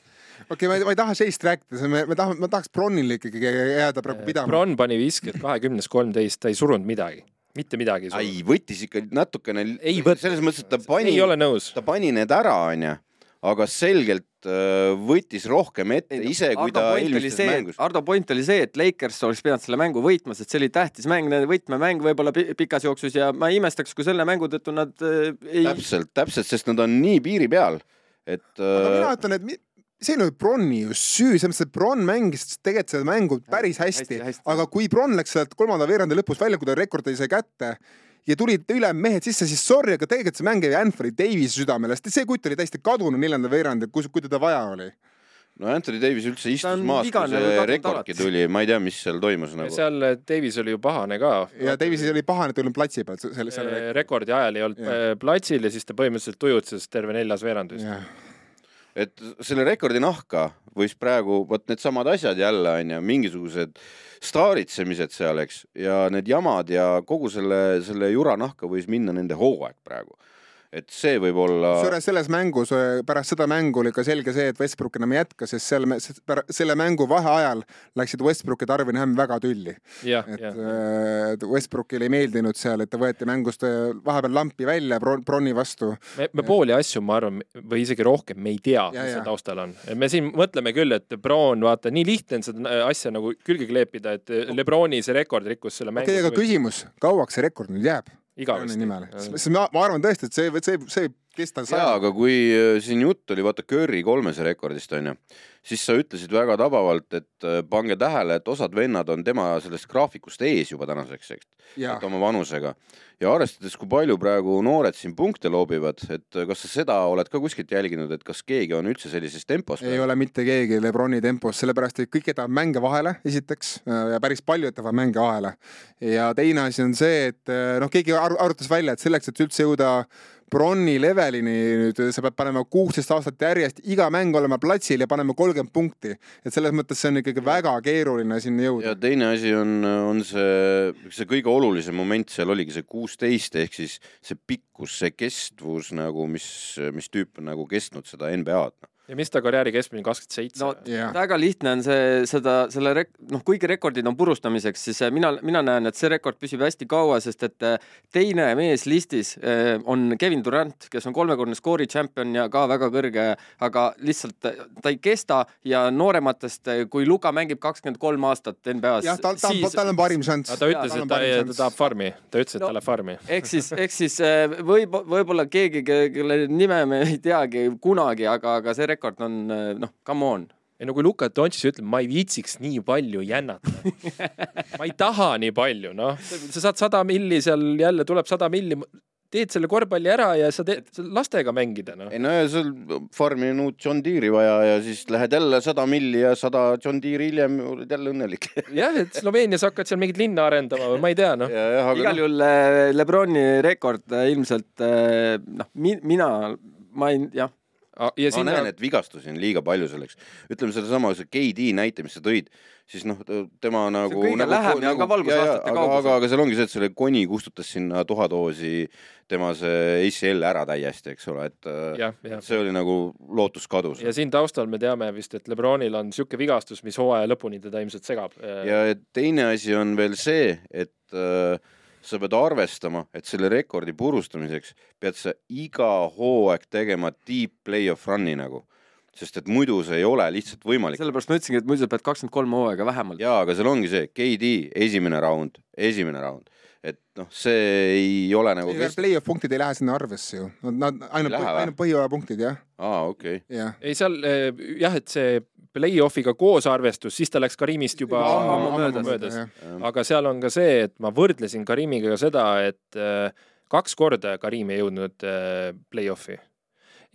Okei okay,, ma ei taha seist rääkida, me, me tahame, ma tahaks Bronnile ikkagi jääda praegu pidama. Bronn pani visked kahekümnest kolmteist, ta ei surunud midagi mitte midagi. ei, võttis ikka natukene. selles mõttes, et ta pani. ei ole nõus. ta pani need ära, onju, aga selgelt äh, võttis rohkem ette ise, kui Ardo ta eelmistes mängus. Ardo point oli see, et Lakers oleks pidanud selle mängu võitma, sest see oli tähtis mäng, võtmemäng võib-olla pikas jooksus ja ma ei imestaks, kui selle mängu tõttu nad äh, ei. täpselt, täpselt, sest nad on nii piiri peal, et. aga mina äh, ütlen, et see ei ole Bronni ju süü, selles mõttes, et Bronn mängis tegelikult seda mängu päris hästi, hästi, hästi., aga kui Bronn läks sealt kolmanda veerandi lõpus välja, kui ta rekordi sai kätte ja tulid ülejäänud mehed sisse, siis sorry, aga tegelikult see mäng jäi Anthony Davis'i südamele, sest see kutt oli täiesti kadunud neljandal veerandil, kus, kui teda vaja oli no Anthony Davis üldse istus maas, kui see rekordki tuli, ma ei tea, mis seal toimus nagu. seal äh, Davis oli ju pahane ka. ja Davis oli pahane, ta ei olnud platsi peal, selle, selle rekordi ajal ei olnud ja. Äh, platsil ja siis ta põhimõtteliselt tujutses terve neljas veerand vist et selle rekordi nahka võis praegu vot needsamad asjad jälle onju, mingisugused staaritsemised seal, eks, ja need jamad ja kogu selle, selle jura nahka võis minna nende hooaeg praegu et see võib olla. kusjuures selles mängus, äh, pärast seda mängu oli ka selge see, et Westbrook enam ei jätka, sest seal, selle mängu vaheajal läksid Westbrook ja Darvin Ham väga tülli. et ja. Äh, Westbrookile ei meeldinud seal, et ta võeti mängust äh, vahepeal lampi välja Bronni vastu. me, me pooli asju, ma arvan, või isegi rohkem, me ei tea, mis seal taustal on. me siin mõtleme küll, et Brown, vaata, nii lihtne on seda asja nagu külge kleepida, et Lebroni see rekord rikkus selle mängu. okei, aga küsimus, kauaks see rekord nüüd jääb? Igavesti. nimel, sest ma, ma arvan tõesti, et see, see, see kes ta jaa, sajab. aga kui äh, siin jutt oli vaata Curry kolmese rekordist onju, siis sa ütlesid väga tabavalt, et äh, pange tähele, et osad vennad on tema sellest graafikust ees juba tänaseks, eks, vaata, oma vanusega. ja arvestades, kui palju praegu noored siin punkte loobivad, et äh, kas sa seda oled ka kuskilt jälginud, et kas keegi on üldse sellises tempos? ei ole mitte keegi Lebroni tempos, sellepärast et kõik jätavad mänge vahele, esiteks, ja päris palju jätavad mänge vahele. ja teine asi on see, et noh, keegi ar- arutas välja, et selleks, et üldse jõuda Bronni levelini nüüd sa pead panema kuusteist aastat järjest iga mäng olema platsil ja panema kolmkümmend punkti. et selles mõttes see on ikkagi väga keeruline sinna ja jõuda. teine asi on, on see, see kõige olulisem moment seal oligi see kuusteist ehk siis see pikkus, see kestvus nagu, mis, mis tüüp on nagu kestnud seda NBA-d. Ja mis ta karjääri keskmine kakskümmend seitse no? Jah. väga lihtne on see, seda, selle rek-, noh, kuigi rekordid on purustamiseks, siis äh, mina, mina näen, et see rekord püsib hästi kaua, sest et äh, teine mees listis äh, on Kevin Durant, kes on kolmekordne skoori tšempion ja ka väga kõrge, aga lihtsalt ta ei kesta ja noorematest, kui Luka mängib kakskümmend kolm aastat NBA-s, jah, tal, tal, siis tal on parim šanss. ta ütles, tal on et ta, ta tahab farmi, ta ütles, et No. ta läheb farmi. ehk siis, ehk siis võib, võib-olla keegi, kelle nime me ei teagi kunagi, aga, aga see rekord on äh, noh, come on. ei no kui Luka Doncic ütleb, ma ei viitsiks nii palju jännata. ma ei taha nii palju, noh, sa saad sada milli seal jälle tuleb sada milli, teed selle korvpalli ära ja sa teed lastega mängida, noh. ei no ja sul farmil on uut John Deere'i vaja ja siis lähed jälle sada milli ja sada John Deere'i hiljem oled jälle õnnelik. jah, et Sloveenias hakkad seal mingit linna arendama või ma ei tea, noh. ja, jah, aga igal noh, juhul äh, Lebroni rekord äh, ilmselt noh, mina, ma ei, jah, ja ma sinna näen, et vigastusi on liiga palju selleks. ütleme sedasama, see KD näite, mis sa tõid, siis noh, tema nagu. kõige lähem ja ka valgusaastate aga, kaugusel. aga, aga seal ongi see, et selle koni kustutas sinna tuhadoosi tema see ACL ära täiesti, eks ole, et jah, jah. see oli nagu lootus kadus. ja siin taustal me teame vist, et Lebronil on sihuke vigastus, mis hooaja lõpuni teda ilmselt segab. ja teine asi on veel see, et äh, sa pead arvestama, et selle rekordi purustamiseks pead sa iga hooaeg tegema deep play-off run'i nagu, sest et muidu see ei ole lihtsalt võimalik. sellepärast ma ütlesingi, et muidu sa pead kakskümmend kolm hooaega vähemalt. jaa, aga seal ongi see KD esimene raund, esimene raund, et noh, see ei ole nagu kest-, play-off punktid ei lähe sinna arvesse ju, nad ainult Ei, lähe või? ainult põhjooaja punktid jah, aa okei okay., ei seal eh, jah, et see play-off'iga koos arvestus, siis ta läks Karimist juba Ammu möödas. möödas. Aga seal on ka see, et ma võrdlesin Karimiga ka seda, et eh, kaks korda Karim ei jõudnud eh, play-off'i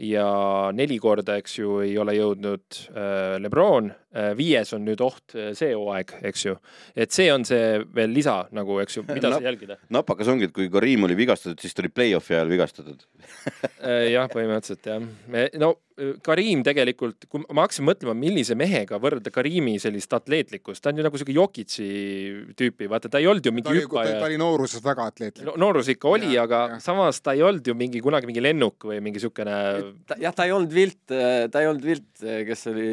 ja neli korda, eks ju, ei ole jõudnud äh, Lebron äh,, viies on nüüd oht äh, see hooaeg, eks ju. et see on see veel lisa nagu, eks ju, mida No. no. jälgida. napakas ongi, et kui Karim oli vigastatud, siis ta oli play-off'i ajal vigastatud. Äh, jah, põhimõtteliselt jah. no äh, Karim tegelikult, kui ma hakkasin mõtlema, millise mehega võrrelda Karimi sellist atleetlikkust, ta on ju nagu siuke Jokitsi tüüpi, vaata ta ei olnud ju ta mingi oli, ta, ta hüppaja. oli nooruses väga atleetlik No, noorus ikka oli, aga jah. samas ta ei olnud ju mingi kunagi mingi lennuk või mingi siukene. jah, ta ei olnud vilt, ta ei olnud vilt, kes oli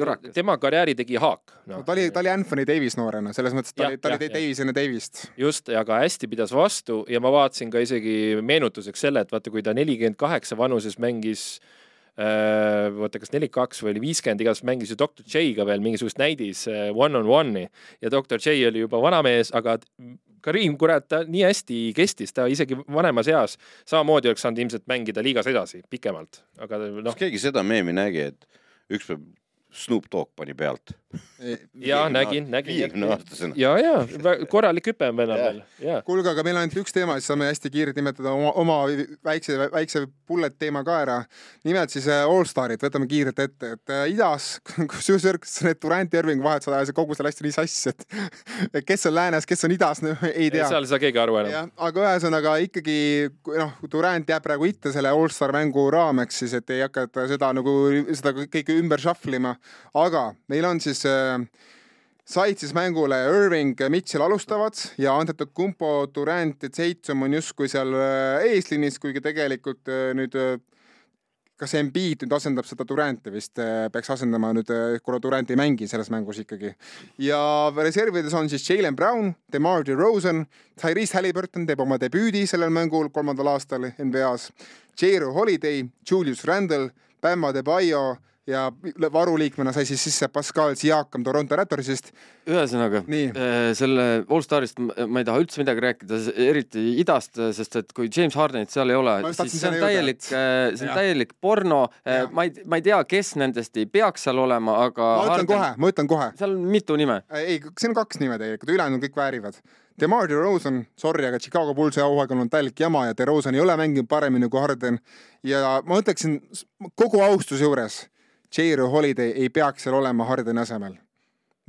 jurakas. tema karjääri tegi Haak no, no.. ta oli, ta oli Anthony Davis noorena, selles mõttes ta Jah, oli, ta jah, oli. Davis enne Davist. just, aga hästi pidas vastu ja ma vaatasin ka isegi meenutuseks selle, et vaata, kui ta nelikümmend kaheksa vanuses mängis äh, vaata, kas nelikümmend kaks või oli viiskümmend, igatahes mängis ju Doktor J-ga veel mingisugust näidis äh, one on one'i ja Doktor J oli juba vanamees, aga Karim, kurat, ta nii hästi kestis, ta isegi vanemas eas samamoodi oleks saanud ilmselt mängida liigas edasi pikemalt, aga kas noh, keegi seda meemi nägi, et üks päev Snoop Dogg pani pealt? Ja nägin, nägin. viiekümne aastasena. ja, ja korralik hüpe on vennal veel, kuulge, aga meil on ainult üks teema, siis saame hästi kiirelt nimetada oma, oma väikse, väikse bullet teema ka ära. nimelt siis äh, allstarid, võtame kiirelt ette, et äh, idas, kusjuures need Durant ja Irving vahetused ajasid kogu selle asja nii sassi, et kes on läänes, kes on idas, ei tea. seal ei saa keegi aru enam. aga ühesõnaga ikkagi noh, Durant jääb praegu itta selle allstar mängu raameks siis, et ei hakata seda nagu seda kõike ümber shuffle ima, aga meil on siis äh, said siis mängule Irving, Mitchell alustavad ja Antetokounmpo, Durant ja Tatum on justkui seal äh, eesliinis, kuigi tegelikult äh, nüüd äh, kas Embiid nüüd asendab seda Duranti vist, peaks asendama nüüd, kuna Durant ei mängi selles mängus ikkagi. ja reservides on siis Jalen Brown, DeMar DeRozan, Tyrese Halliburton teeb oma debüüdi sellel mängul kolmandal aastal NBA-s, J-Ro Holiday, Julius Randle, Bam Adebayo, ja varuliikmena sai siis sisse Pascal Siakam Toronto Raptorsist. ühesõnaga, äh, selle Allstarist ma ei taha üldse midagi rääkida, eriti idast, sest et kui James Hardenit seal ei ole, siis see on täielik, äh, see on täielik porno. Äh, ma ei, ma ei tea, kes nendest ei peaks seal olema, aga. ma ütlen Harden... kohe, ma ütlen kohe. seal on mitu nime. ei, siin on kaks nime tegelikult, ülejäänud kõik väärivad. Demar DeRozan, sorry, aga Chicago Bullsi auaeg on olnud täielik jama ja DeRozan ei ole mänginud paremini kui Harden ja ma ütleksin kogu austuse juures J-Ro Holiday ei peaks seal olema Hardeni asemel.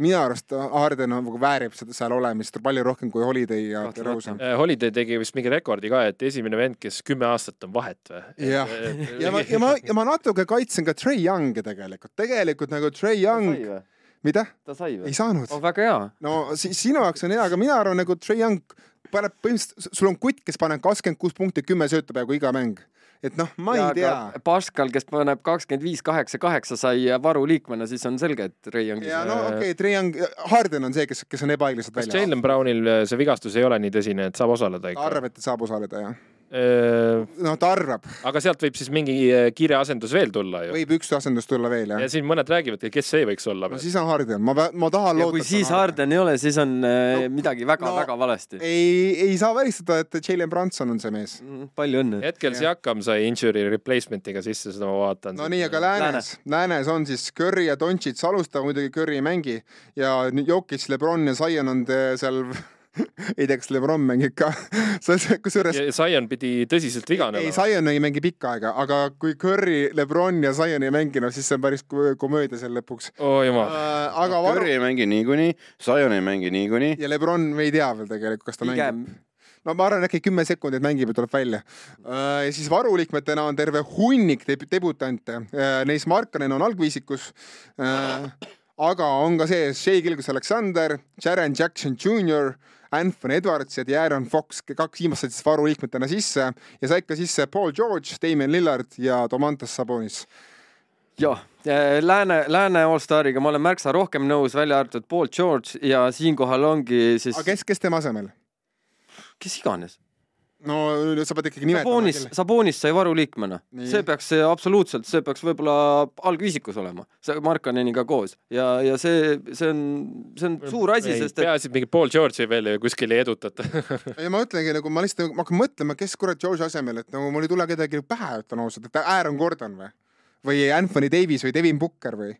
minu arust Harden nagu väärib seda seal olemist palju rohkem kui Holiday ja DeRozan. Äh, Holiday tegi vist mingi rekordi ka, et esimene vend, kes kümme aastat on vahet või? jah, ja ma, ja ma, ja ma natuke kaitsen ka Trey Youngi tegelikult, tegelikult nagu Trey Young mida? ta sai või? ei saanud oh,. väga hea. no si sinu jaoks on hea, aga mina arvan nagu Trey Young paneb põhimõtteliselt, sul on kutt, kes paneb kakskümmend kuus punkti, kümme sööta peaaegu iga mäng et noh, ma ja, ei tea. Pascal, kes paneb kakskümmend viis, kaheksa, kaheksa sai varuliikmena, siis on selge, et Trey Youngis. ja no okei okay,, Trey Young, Harden on see, kes, kes on ebaõiglaselt väljas. kas Jalen Brownil see vigastus ei ole nii tõsine, et saab osaleda ikka? arvab, et saab osaleda, jah noh, ta arvab. aga sealt võib siis mingi kiire asendus veel tulla ju? võib üks asendus tulla veel, jah. ja siin mõned räägivad, kes see võiks olla. no siis on Harden, ma, ma tahan loota. kui siis Harden ei ole, siis on no, midagi väga-väga no, valesti. ei, ei saa välistada, et Jalen Branson on see mees mm,. palju õnne. hetkel Siakam sai injury replacement'iga sisse, seda ma vaatan. no nii, aga läänes, läänes on siis Curry ja Doncic alustavad, muidugi Curry ei mängi ja Jokic, Lebron ja Zion on seal ei tea, kas Lebron mängib ka kusjuures. Zion pidi tõsiselt vigane olema. ei, Zion ei mängi pikka aega, aga kui Curry, Lebron ja Zion ei mängi, no siis see on päris komöödia seal lõpuks. oo oh, jumal äh,. aga Curry varu... ei mängi niikuinii, Zion ei mängi niikuinii. ja Lebron, me ei tea veel tegelikult, kas ta Pigem. mängib no ma arvan, äkki kümme sekundit mängib ja tuleb välja. Äh, ja siis varuliikmetena on terve hunnik deb debutante, äh, neist Markanen on algviisikus aga on ka sees Shea Gilgus Alexander, Jaren Jackson Jr, Anthony Edwards ja Aaron Fox, kaks viimast said siis varuliikmetena sisse ja said ka sisse Paul George, Damien Lillard ja Domantas Sabonis jah, eh, Lääne, Lääne allstariga ma olen märksa rohkem nõus, välja arvatud Paul George ja siinkohal ongi siis. aga kes, kes tema asemel? kes iganes no sa pead ikkagi nimetama. Sabonis, Sabonis sai varuliikmena, see peaks see absoluutselt, see peaks võib-olla algviisikus olema, see Markaneniga koos. Ja, ja see, see on, see on suur asi, sest et. peaasi, et mingi Paul George'i veel kuskil ei edutata. Ei, ma ütlengi nagu ma lihtsalt, ma hakkan mõtlema, kes kurat George'i asemel, et nagu mul ei tule kedagi pähe, ütlen ausalt, et Aaron Gordon või, või Anthony Davis või Devin Booker või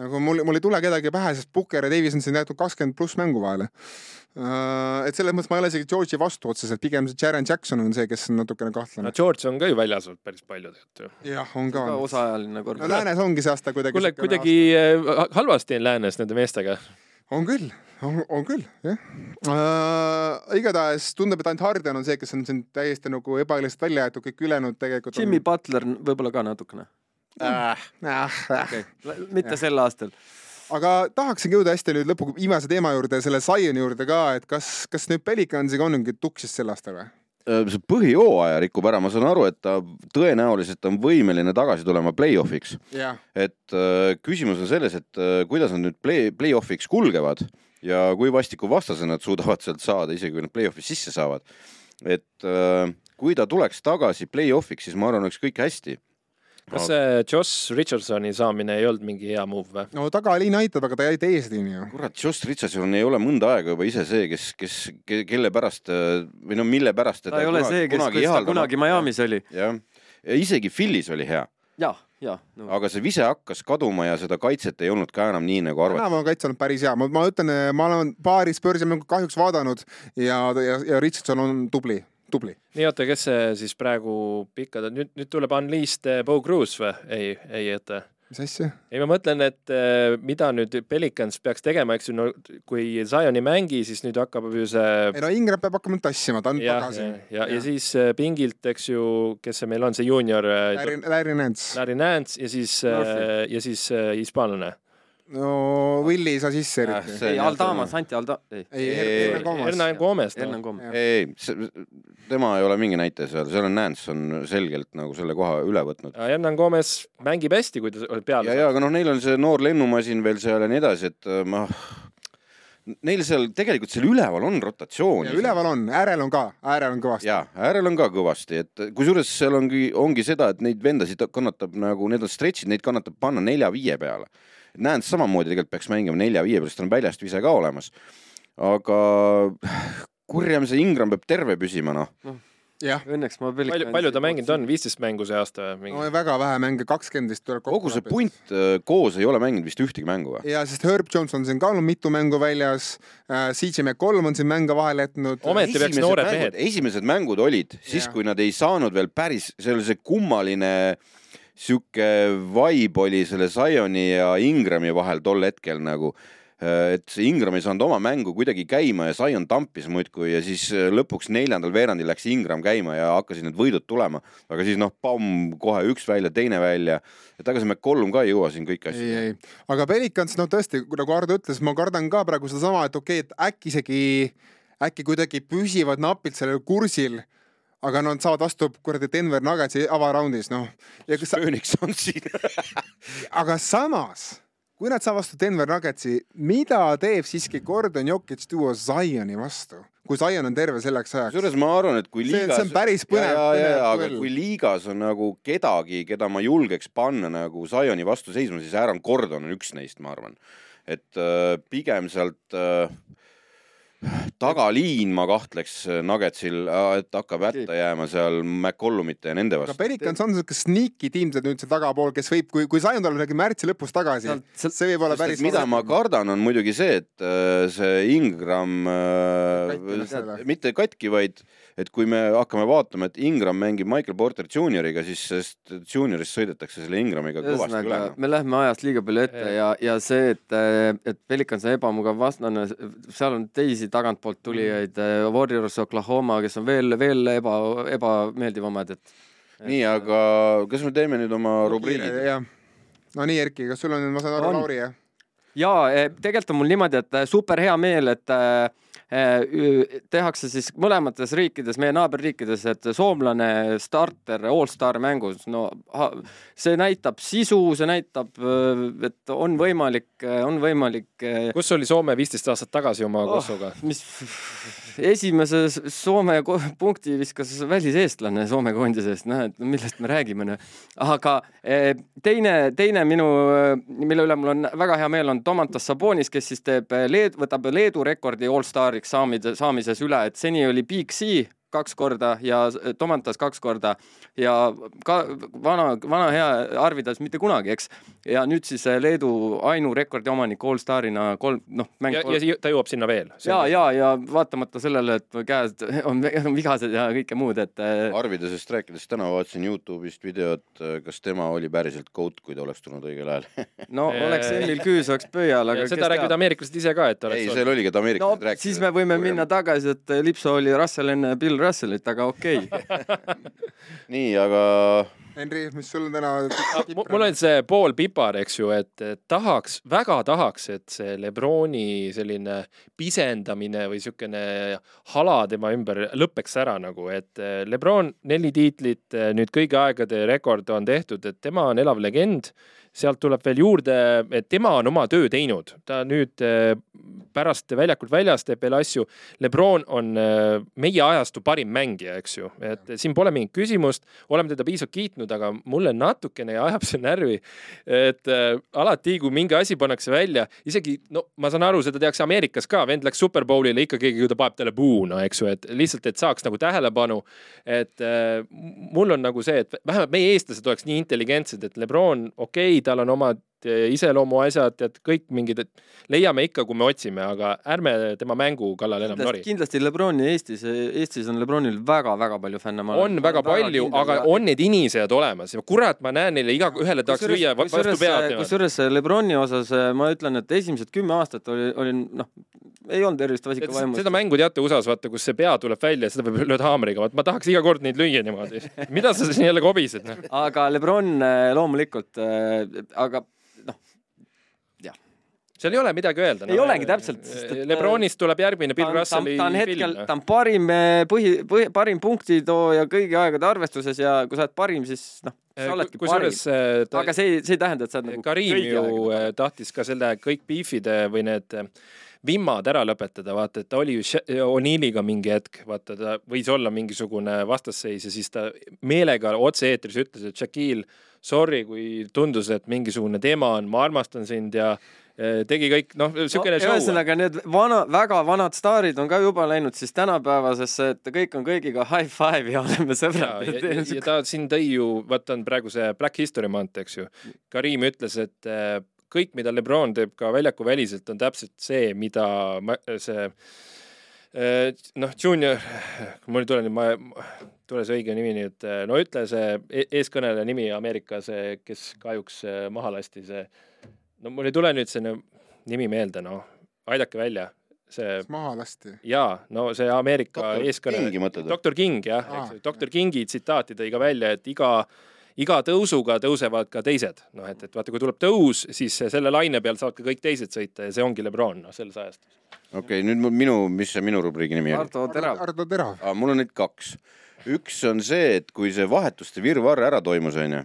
nagu mul, mul ei tule kedagi pähe, sest Booker ja Davis on siin jäetud kakskümmend pluss mängu vahele uh,. et selles mõttes ma ei ole isegi George'i vastu otseselt, pigem see Jaren Jackson on see, kes on natukene kahtlane. no George on ka ju väljas olnud päris palju tegelikult ju. jah, on ka. osaajaline kord. no läänes ongi see aasta kuidagi. kuule, kuidagi aasta. Eh, halvasti on läänes nende meestega. on küll, on, on küll, jah uh,. igatahes tundub, et ainult Harden on see, kes on siin täiesti nagu ebaõiglaselt välja jäetud, kõik ülejäänud tegelikult. Jimmy on... Butler võib-olla ka natukene äh,. Äh, okay. mitte sel aastal aga tahaksingi jõuda hästi nüüd lõpu viimase teema juurde, selle Zioni juurde ka, et kas, kas nüüd Pelicansiga on mingit tuksis sel aastal või? See põhijooaja rikub ära, ma saan aru, et ta tõenäoliselt on võimeline tagasi tulema play-off'iks yeah.. et äh, küsimus on selles, et äh, kuidas nad nüüd play, play-off'iks kulgevad ja kui vastiku vastase nad suudavad sealt saada, isegi kui nad play-off'i sisse saavad. et äh, kui ta tuleks tagasi play-off'iks, siis ma arvan, oleks kõik hästi kas see Josh Richardsoni saamine ei olnud mingi hea move või? no tagaliin aitab, aga ta jäi eesliini ju. kurat, Josh Richardson ei ole mõnda aega juba ise see, kes, kes, kelle pärast või no mille pärast ta ei ole kunagi, see, kes, kes ta kunagi Miami's oli. jah, ja isegi Philly's oli hea. jah, jah no.. aga see vise hakkas kaduma ja seda kaitset ei olnud ka enam nii nagu arvati. enam on kaitse olnud päris hea, ma, ma ütlen, ma olen paari Spursi mängu kahjuks vaadanud ja, ja, ja Richardson on tubli tubli. nii, oota, kes see siis praegu pikkad on, nüüd, nüüd tuleb Unleashed eh, Bo Cruz või? ei, ei, oota. mis asja? ei, ma mõtlen, et eh, mida nüüd Pelicans peaks tegema, eks ju, no kui Zion ei mängi, siis nüüd hakkab ju see. ei no Ingram peab hakkama tassima, ta on ja, tagasi. ja, ja, ja siis eh, pingilt, eks ju, kes see meil on, see juunior. Larry, Larry Nance. Larry Nance ja siis, ja siis hispaanlane no Willie ei saa sisse eriti. ei, Aldama, Santi Alda-, ei. ei, Hernan Gomes. Hernan Gomes. ei, tema ei ole mingi näitaja seal, seal on Nance on selgelt nagu selle koha üle võtnud. Hernan Gomes mängib hästi, kui ta peale saab. ja, ja aga noh, neil on see noor lennumasin veel seal ja nii edasi, et äh, ma neil seal tegelikult seal üleval on rotatsiooni. üleval on, äärel on ka, äärel on kõvasti. ja, äärel on ka kõvasti, et kusjuures seal ongi, ongi seda, et neid vendasid kannatab nagu, need on stretch'id, neid kannatab panna nelja-viie peale. Näen, samamoodi tegelikult peaks mängima nelja-viie peale, sest on väljast vise ka olemas. aga kurjam see Ingram peab terve püsima, noh no õnneks ma Pelikani palju, palju ta mänginud on, viisteist mängu see aasta või? no väga vähe mänge, kakskümmend vist tuleb kokku. kogu see punt äh, koos ei ole mänginud vist ühtegi mängu või? ja, sest Herb Jones on siin ka olnud mitu mängu väljas äh,, CJ McCollum on siin mänge vahele jätnud. ometi peaks noored mehed. esimesed mängud olid siis, kui nad ei saanud veel päris, see oli see kummaline sihuke vibe oli selle Zioni ja Ingrami vahel tol hetkel nagu Äh, et see Ingram ei saanud oma mängu kuidagi käima ja Zion tampis muudkui ja siis äh, lõpuks neljandal veerandil läks Ingram käima ja hakkasid need võidud tulema. aga siis noh, pamm, kohe üks välja, teine välja, et ega see McCollum ka ei jõua siin kõiki asju. ei, ei, aga Pelikans, no tõesti, nagu Ardo ütles, ma kardan ka praegu sedasama, et okei okay,, et äkki isegi, äkki kuidagi püsivad napilt sellel kursil aga nad saavad vastu kuradi Denver Nuggetsi avaraundis, noh. Phoenix on siin aga samas kui nad saavad vastu Denver Nuggetsi, mida teeb siiski Gordon Jokic tuua Zioni vastu? kui Zion on terve selleks ajaks. kusjuures ma arvan, et kui liigas. see on päris põnev. aga kui liigas on nagu kedagi, keda ma julgeks panna nagu Zioni vastu seisma, siis Aaron Gordon on üks neist, ma arvan. et äh, pigem sealt äh, tagaliin ma kahtleks äh, Nuggetsil, et hakkab hätta jääma seal McCollumite ja nende vastu. aga Pelicans on siuke sneaky tiim nüüd seal tagapool, kes võib, kui, kui Zion tuleb mingi märtsi lõpus tagasi, see võib olla päris. mida ma kardan, on muidugi see, et äh, see Ingram äh, mitte katki, vaid et kui me hakkame vaatama, et Ingram mängib Michael Porter Junioriga, siis sellest Juniorist sõidetakse selle Ingramiga kõvasti üle. me läheme ajast liiga palju ette ja, ja see, et, et Pelicans on ebamugav vastane, seal on teisi tagantpoolt tulijaid, Warriors, Oklahoma, kes on veel, veel eba, ebameeldivamad, et. nii, aga kas me teeme nüüd oma rubriigid? no nii, Erki, kas sul on, ma saan aru, Lauri, jah? jaa, tegelikult on mul niimoodi, et super hea meel, et Äh, tehakse siis mõlemates riikides, meie naaberriikides, et soomlane starter allstar mängus, no see näitab sisu, see näitab, äh, et on võimalik, on võimalik. Äh, kus oli Soome viisteist aastat tagasi oma oh, Kosovoga? mis esimese Soome punkti viskas väliseestlane Soome koondisest, noh, et millest me räägime, noh. aga teine, teine minu, mille üle mul on väga hea meel, on Domantas Sabonis, kes siis teeb Leed-, võtab Leedu rekordi allstariks saamide, saamises üle, et seni oli Big C kaks korda ja Tomantas kaks korda ja ka vana, vana hea Arvidas mitte kunagi, eks. ja nüüd siis äh, Leedu ainurekordi omanik allstarina kolm, noh. ja, ja ta jõuab sinna veel. ja, ja, ja vaatamata sellele, et käed on, vigased ja kõike muud, et. Äh, Arvidasest rääkides, täna vaatasin Youtube'ist videot, äh, kas tema oli päriselt goat, kui ta oleks tulnud õigel ajal no oleks Emil Küüs oleks pöial, aga. seda räägivad ameeriklased ise ka, et oleks. ei, seal oligi, et ameeriklased no, rääkisid. siis me võime minna tagasi, et Lipso oli Russell enne Bill Russellit, aga okei okay. nii, aga. Henri, mis sul täna mul on see pool pipar, eks ju, et tahaks, väga tahaks, et see Lebroni selline pisendamine või siukene hala tema ümber lõpeks ära nagu, et Lebron neli tiitlit, nüüd kõigi aegade rekord on tehtud, et tema on elav legend. Sealt tuleb veel juurde, et tema on oma töö teinud, ta nüüd äh, pärast väljakult väljas teeb veel asju. Lebron on meie ajastu parim mängija, eks ju, et siin pole mingit küsimust, oleme teda piisavalt kiitnud, aga mulle natukene ajab see närvi, et äh, alati, kui mingi asi pannakse välja, isegi no ma saan aru, seda tehakse Ameerikas ka, vend läks Superbowlile ikka keegi, ta paneb talle puu, no eks ju, et lihtsalt, et saaks nagu tähelepanu. et mul on nagu see, et vähemalt meie eestlased oleks nii intelligentsed, et Lebron, okei okay,, tal on omad iseloomuasjad, tead kõik mingid, et leiame ikka, kui me otsime, aga ärme tema mängu kallal enam nori. kindlasti Lebroni Eestis, Eestis on Lebronil väga-väga palju fänne. on väga palju, aga väga... on need inisejad olemas ja kurat, ma näen neile iga, ühele tahaks lüüa vastu pead. kusjuures Lebroni osas ma ütlen, et esimesed kümme aastat oli, olin noh, ei olnud erilist vasikavaimust. seda mängu teate USA-s, vaata, kus see pea tuleb välja, seda võib lööda haamriga, vaat ma tahaks iga kord neid lüüa niimoodi. mida sa siin jälle kobised aga Lebron loomulikult, aga seal ei ole midagi öelda. ei no, olegi täpselt. Lebronist tuleb järgmine Bill Russelli ta on hetkel, ta on parim eh, põhi, põhi, parim punktitooja kõigi aegade arvestuses ja kui sa oled parim, siis noh, sa eh, oledki parim. aga see, see ei tähenda, et sa oled nagu Karim ju tahtis ka selle kõik beef'ide või need vimmad ära lõpetada, vaata, et ta oli ju O'Neilliga mingi hetk, vaata, ta võis olla mingisugune vastasseis ja siis ta meelega otse-eetris ütles, et Shaquille, sorry, kui tundus, et mingisugune teema on, ma armastan sind ja Eh, tegi kõik, noh, niisugune no, show. ühesõnaga need vana, väga vanad staarid on ka juba läinud siis tänapäevasesse, et kõik on kõigiga high five ja oleme sõbrad. ja, ja, ja ta siin tõi ju, vaata on praegu see Black History Month, eks ju. Karim ütles, et eh, kõik, mida Lebron teeb ka väljaku väliselt, on täpselt see, mida see eh, noh, Junior, mul ei tule nüüd, ma, tule see õige nimi nüüd, no ütle see e-, eeskõneleja nimi Ameerika, see, kes kahjuks maha lasti, see no mul ei tule nüüd see nimi meelde, noh, aidake välja see. maha lasti. jaa, no see Ameerika eeskõneleja. doktor King jah, eks ju, doktor Kingi tsitaati tõi ka välja, et iga, iga tõusuga tõusevad ka teised, noh et, et vaata, kui tuleb tõus, siis selle laine peal saavad ka kõik teised sõita ja see ongi Lebron, noh selles ajastus. okei okay,, nüüd minu, mis see minu rubriigi nimi oli? Ardo Terav. Ardo Terav. mul on neid kaks. üks on see, et kui see vahetuste virvarr ära toimus, onju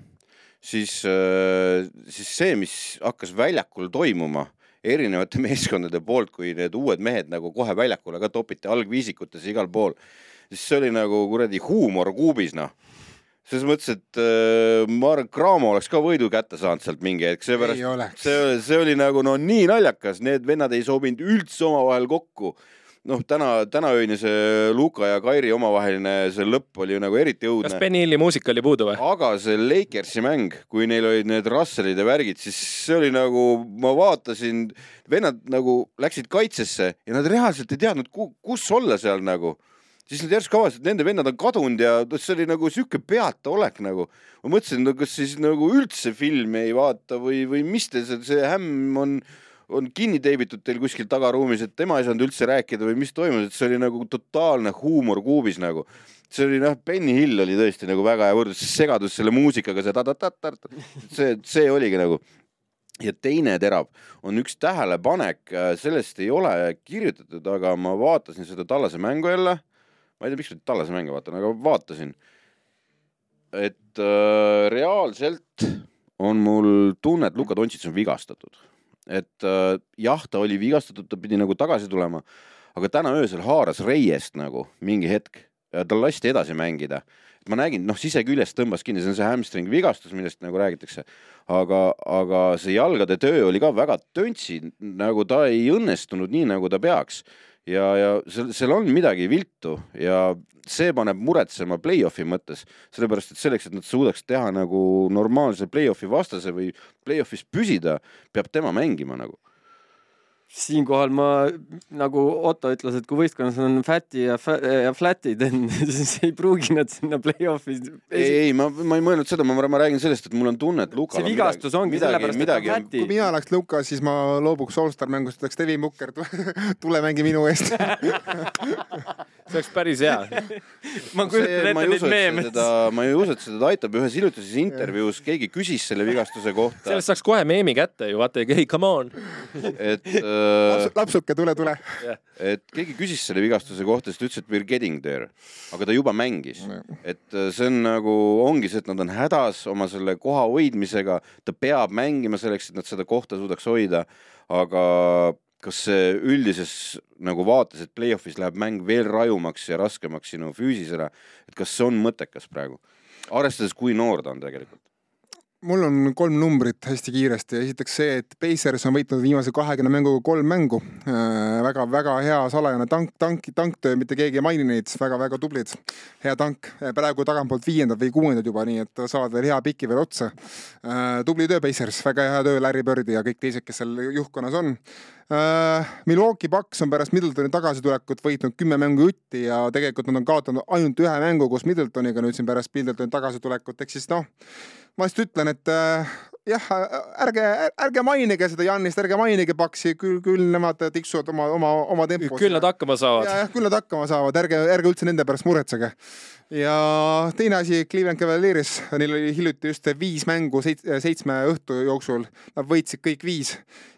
siis, äh, siis see, mis hakkas väljakul toimuma erinevate meeskondade poolt, kui need uued mehed nagu kohe väljakule ka topiti algviisikutes igal pool, siis see oli nagu kuradi huumor kuubis, noh. Selles mõttes, et äh, ma arvan, et Cramo oleks ka võidu kätte saanud sealt mingi hetk, seepärast see, see oli nagu no nii naljakas, need vennad ei sobinud üldse omavahel kokku noh, täna, tänaöine see Luka ja Kairi omavaheline see lõpp oli ju nagu eriti õudne. kas Benny Hilli muusika oli puudu või? aga see Lakersi mäng, kui neil olid need Russellid ja värgid, siis see oli nagu, ma vaatasin, vennad nagu läksid kaitsesse ja nad reaalselt ei teadnud, kus olla seal nagu siis nad järsku avastasid, et nende vennad on kadunud ja see oli nagu sihuke peataolek nagu. ma mõtlesin, no kas siis nagu üldse filmi ei vaata või, või mis te see, see hämm on on kinni teibitud teil kuskil tagaruumis, et tema ei saanud üldse rääkida või mis toimus, et see oli nagu totaalne huumor kuubis nagu. see oli noh, Benny Hill oli tõesti nagu väga hea võrdlus, segadus selle muusikaga, see ta-ta-ta-ta, see, see oligi nagu ja teine terav on üks tähelepanek, sellest ei ole kirjutatud, aga ma vaatasin seda Tallase mängu jälle. ma ei tea, miks ma Tallase mänge vaatan, aga vaatasin. et äh, reaalselt on mul tunne, et Luka Dontšits on vigastatud et äh, jah, ta oli vigastatud, ta pidi nagu tagasi tulema, aga täna öösel haaras reiest nagu mingi hetk ja tal lasti edasi mängida. ma nägin, noh, siseküljest tõmbas kinni, see on see hamstring vigastus, millest nagu räägitakse. aga, aga see jalgade töö oli ka väga töntsi, nagu ta ei õnnestunud nii, nagu ta peaks ja, ja seal, seal on midagi viltu ja see paneb muretsema play-off'i mõttes, sellepärast et selleks, et nad suudaks teha nagu normaalse play-off'i vastase või play-off'is püsida, peab tema mängima nagu siinkohal ma nagu Otto ütles, et kui võistkonnas on fat'i ja, ja flat'id, siis ei pruugi nad sinna play-off'i. ei, ei, ma, ma ei mõelnud seda, ma, ma räägin sellest, et mul on tunne, et Lukal see vigastus midagi, ongi sellepärast, et ta on fat'i. kui mina oleks Luka, siis ma loobuks allstar mängust, ütleks Devin Booker, tule mängi minu eest see oleks päris hea. Ma kujutan ette neid meeme. ma ei usu, et seda aitab, ühes hiljutises intervjuus keegi küsis selle vigastuse kohta. sellest saaks kohe meemi kätte ju, vaata, ei come on. Et Laps, lapsuke, tule, tule. Yeah.. et keegi küsis selle vigastuse kohta, siis ta ütles, et we are getting there, aga ta juba mängis. Mm.. et äh, see on nagu, ongi see, et nad on hädas oma selle koha hoidmisega, ta peab mängima selleks, et nad seda kohta suudaks hoida, aga kas üldises nagu vaates, et play-off'is läheb mäng veel rajumaks ja raskemaks sinu füüsisele, et kas see on mõttekas praegu, arvestades, kui noor ta on tegelikult? mul on kolm numbrit hästi kiiresti, esiteks see, et Pacers on võitnud viimase kahekümne mänguga kolm mängu äh,. väga-väga hea salajane tank, tank, tanktöö, mitte keegi ei maini neid väga,, väga-väga tublid. hea tank, praegu tagantpoolt viiendad või kuuendad juba, nii et saavad veel hea piki veel otsa äh,. tubli töö, Pacers, väga hea töö, Larry Birdi ja kõik teised, kes seal juhtkonnas on äh,. Milwaukee Bucks on pärast Middletoni tagasitulekut võitnud kümme mängu jutti ja tegelikult nad on kaotanud ainult ühe mängu koos Middletoniga nüüd siin pärast Middletoni tagasitulekut, ehk siis noh ma lihtsalt ütlen, et äh, jah, ärge, ärge mainige seda Jannist, ärge mainige Paksi, küll, küll nemad tiksuvad oma, oma, oma tempos. küll nad hakkama saavad. jah, küll nad hakkama saavad, ärge, ärge üldse nende pärast muretsege. ja teine asi, Cleveland Cavalieris, neil oli hiljuti just viis mängu seit, seitsme õhtu jooksul, nad võitsid kõik viis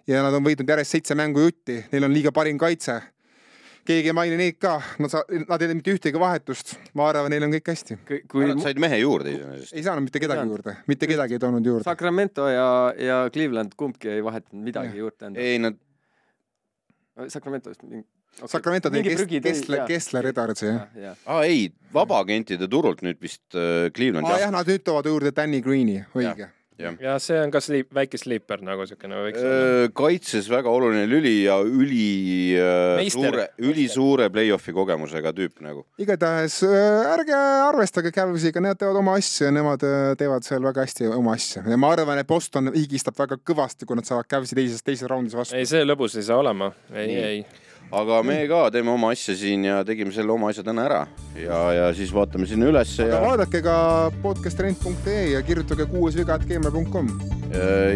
ja nad on võitnud järjest seitse mängu jutti, neil on liiga parim kaitse keegi ei maini neid ka, nad saa-, nad ei tee mitte ühtegi vahetust, ma arvan, neil on kõik hästi. kui nad said mehe juurde iseenesest. ei saanud mitte kedagi juurde, mitte kedagi ei toonud juurde. Sacramento ja, ja Cleveland kumbki ei vahetanud midagi ja. juurde endale. ei, nad Sacramentost mingi okay.. Sacramento tegi Kessler, Kessler, Kessler Edwards jah ja.. aa ei, vabaagentide turult nüüd vist äh, Cleveland. aa jah, nad nüüd toovad juurde Danny Greeni, õige ja, ja see on ka sleep, väike sleeper nagu siukene võiks olla. kaitses väga oluline lüli ja üli Meister. suure, ülisuure play-off'i kogemusega tüüp nagu. igatahes ärge arvestage Cavsiga, nad teevad oma asja ja nemad teevad seal väga hästi oma asja ja ma arvan, et Boston higistab väga kõvasti, kui nad saavad Cavsi teises, teises raundis vastu. ei, see lõbus ei saa olema, ei, ei aga me ka teeme oma asja siin ja tegime selle oma asja täna ära ja, ja siis vaatame sinna ülesse. aga ja... vaadake ka podcasttrend.ee ja kirjutage kuuesviga.gmail.com.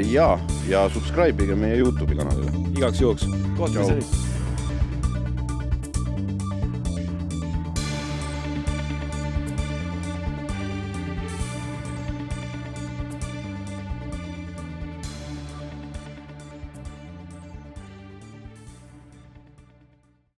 ja, ja subscribe ige meie Youtube'i kanalile. igaks juhuks. kohtumiseni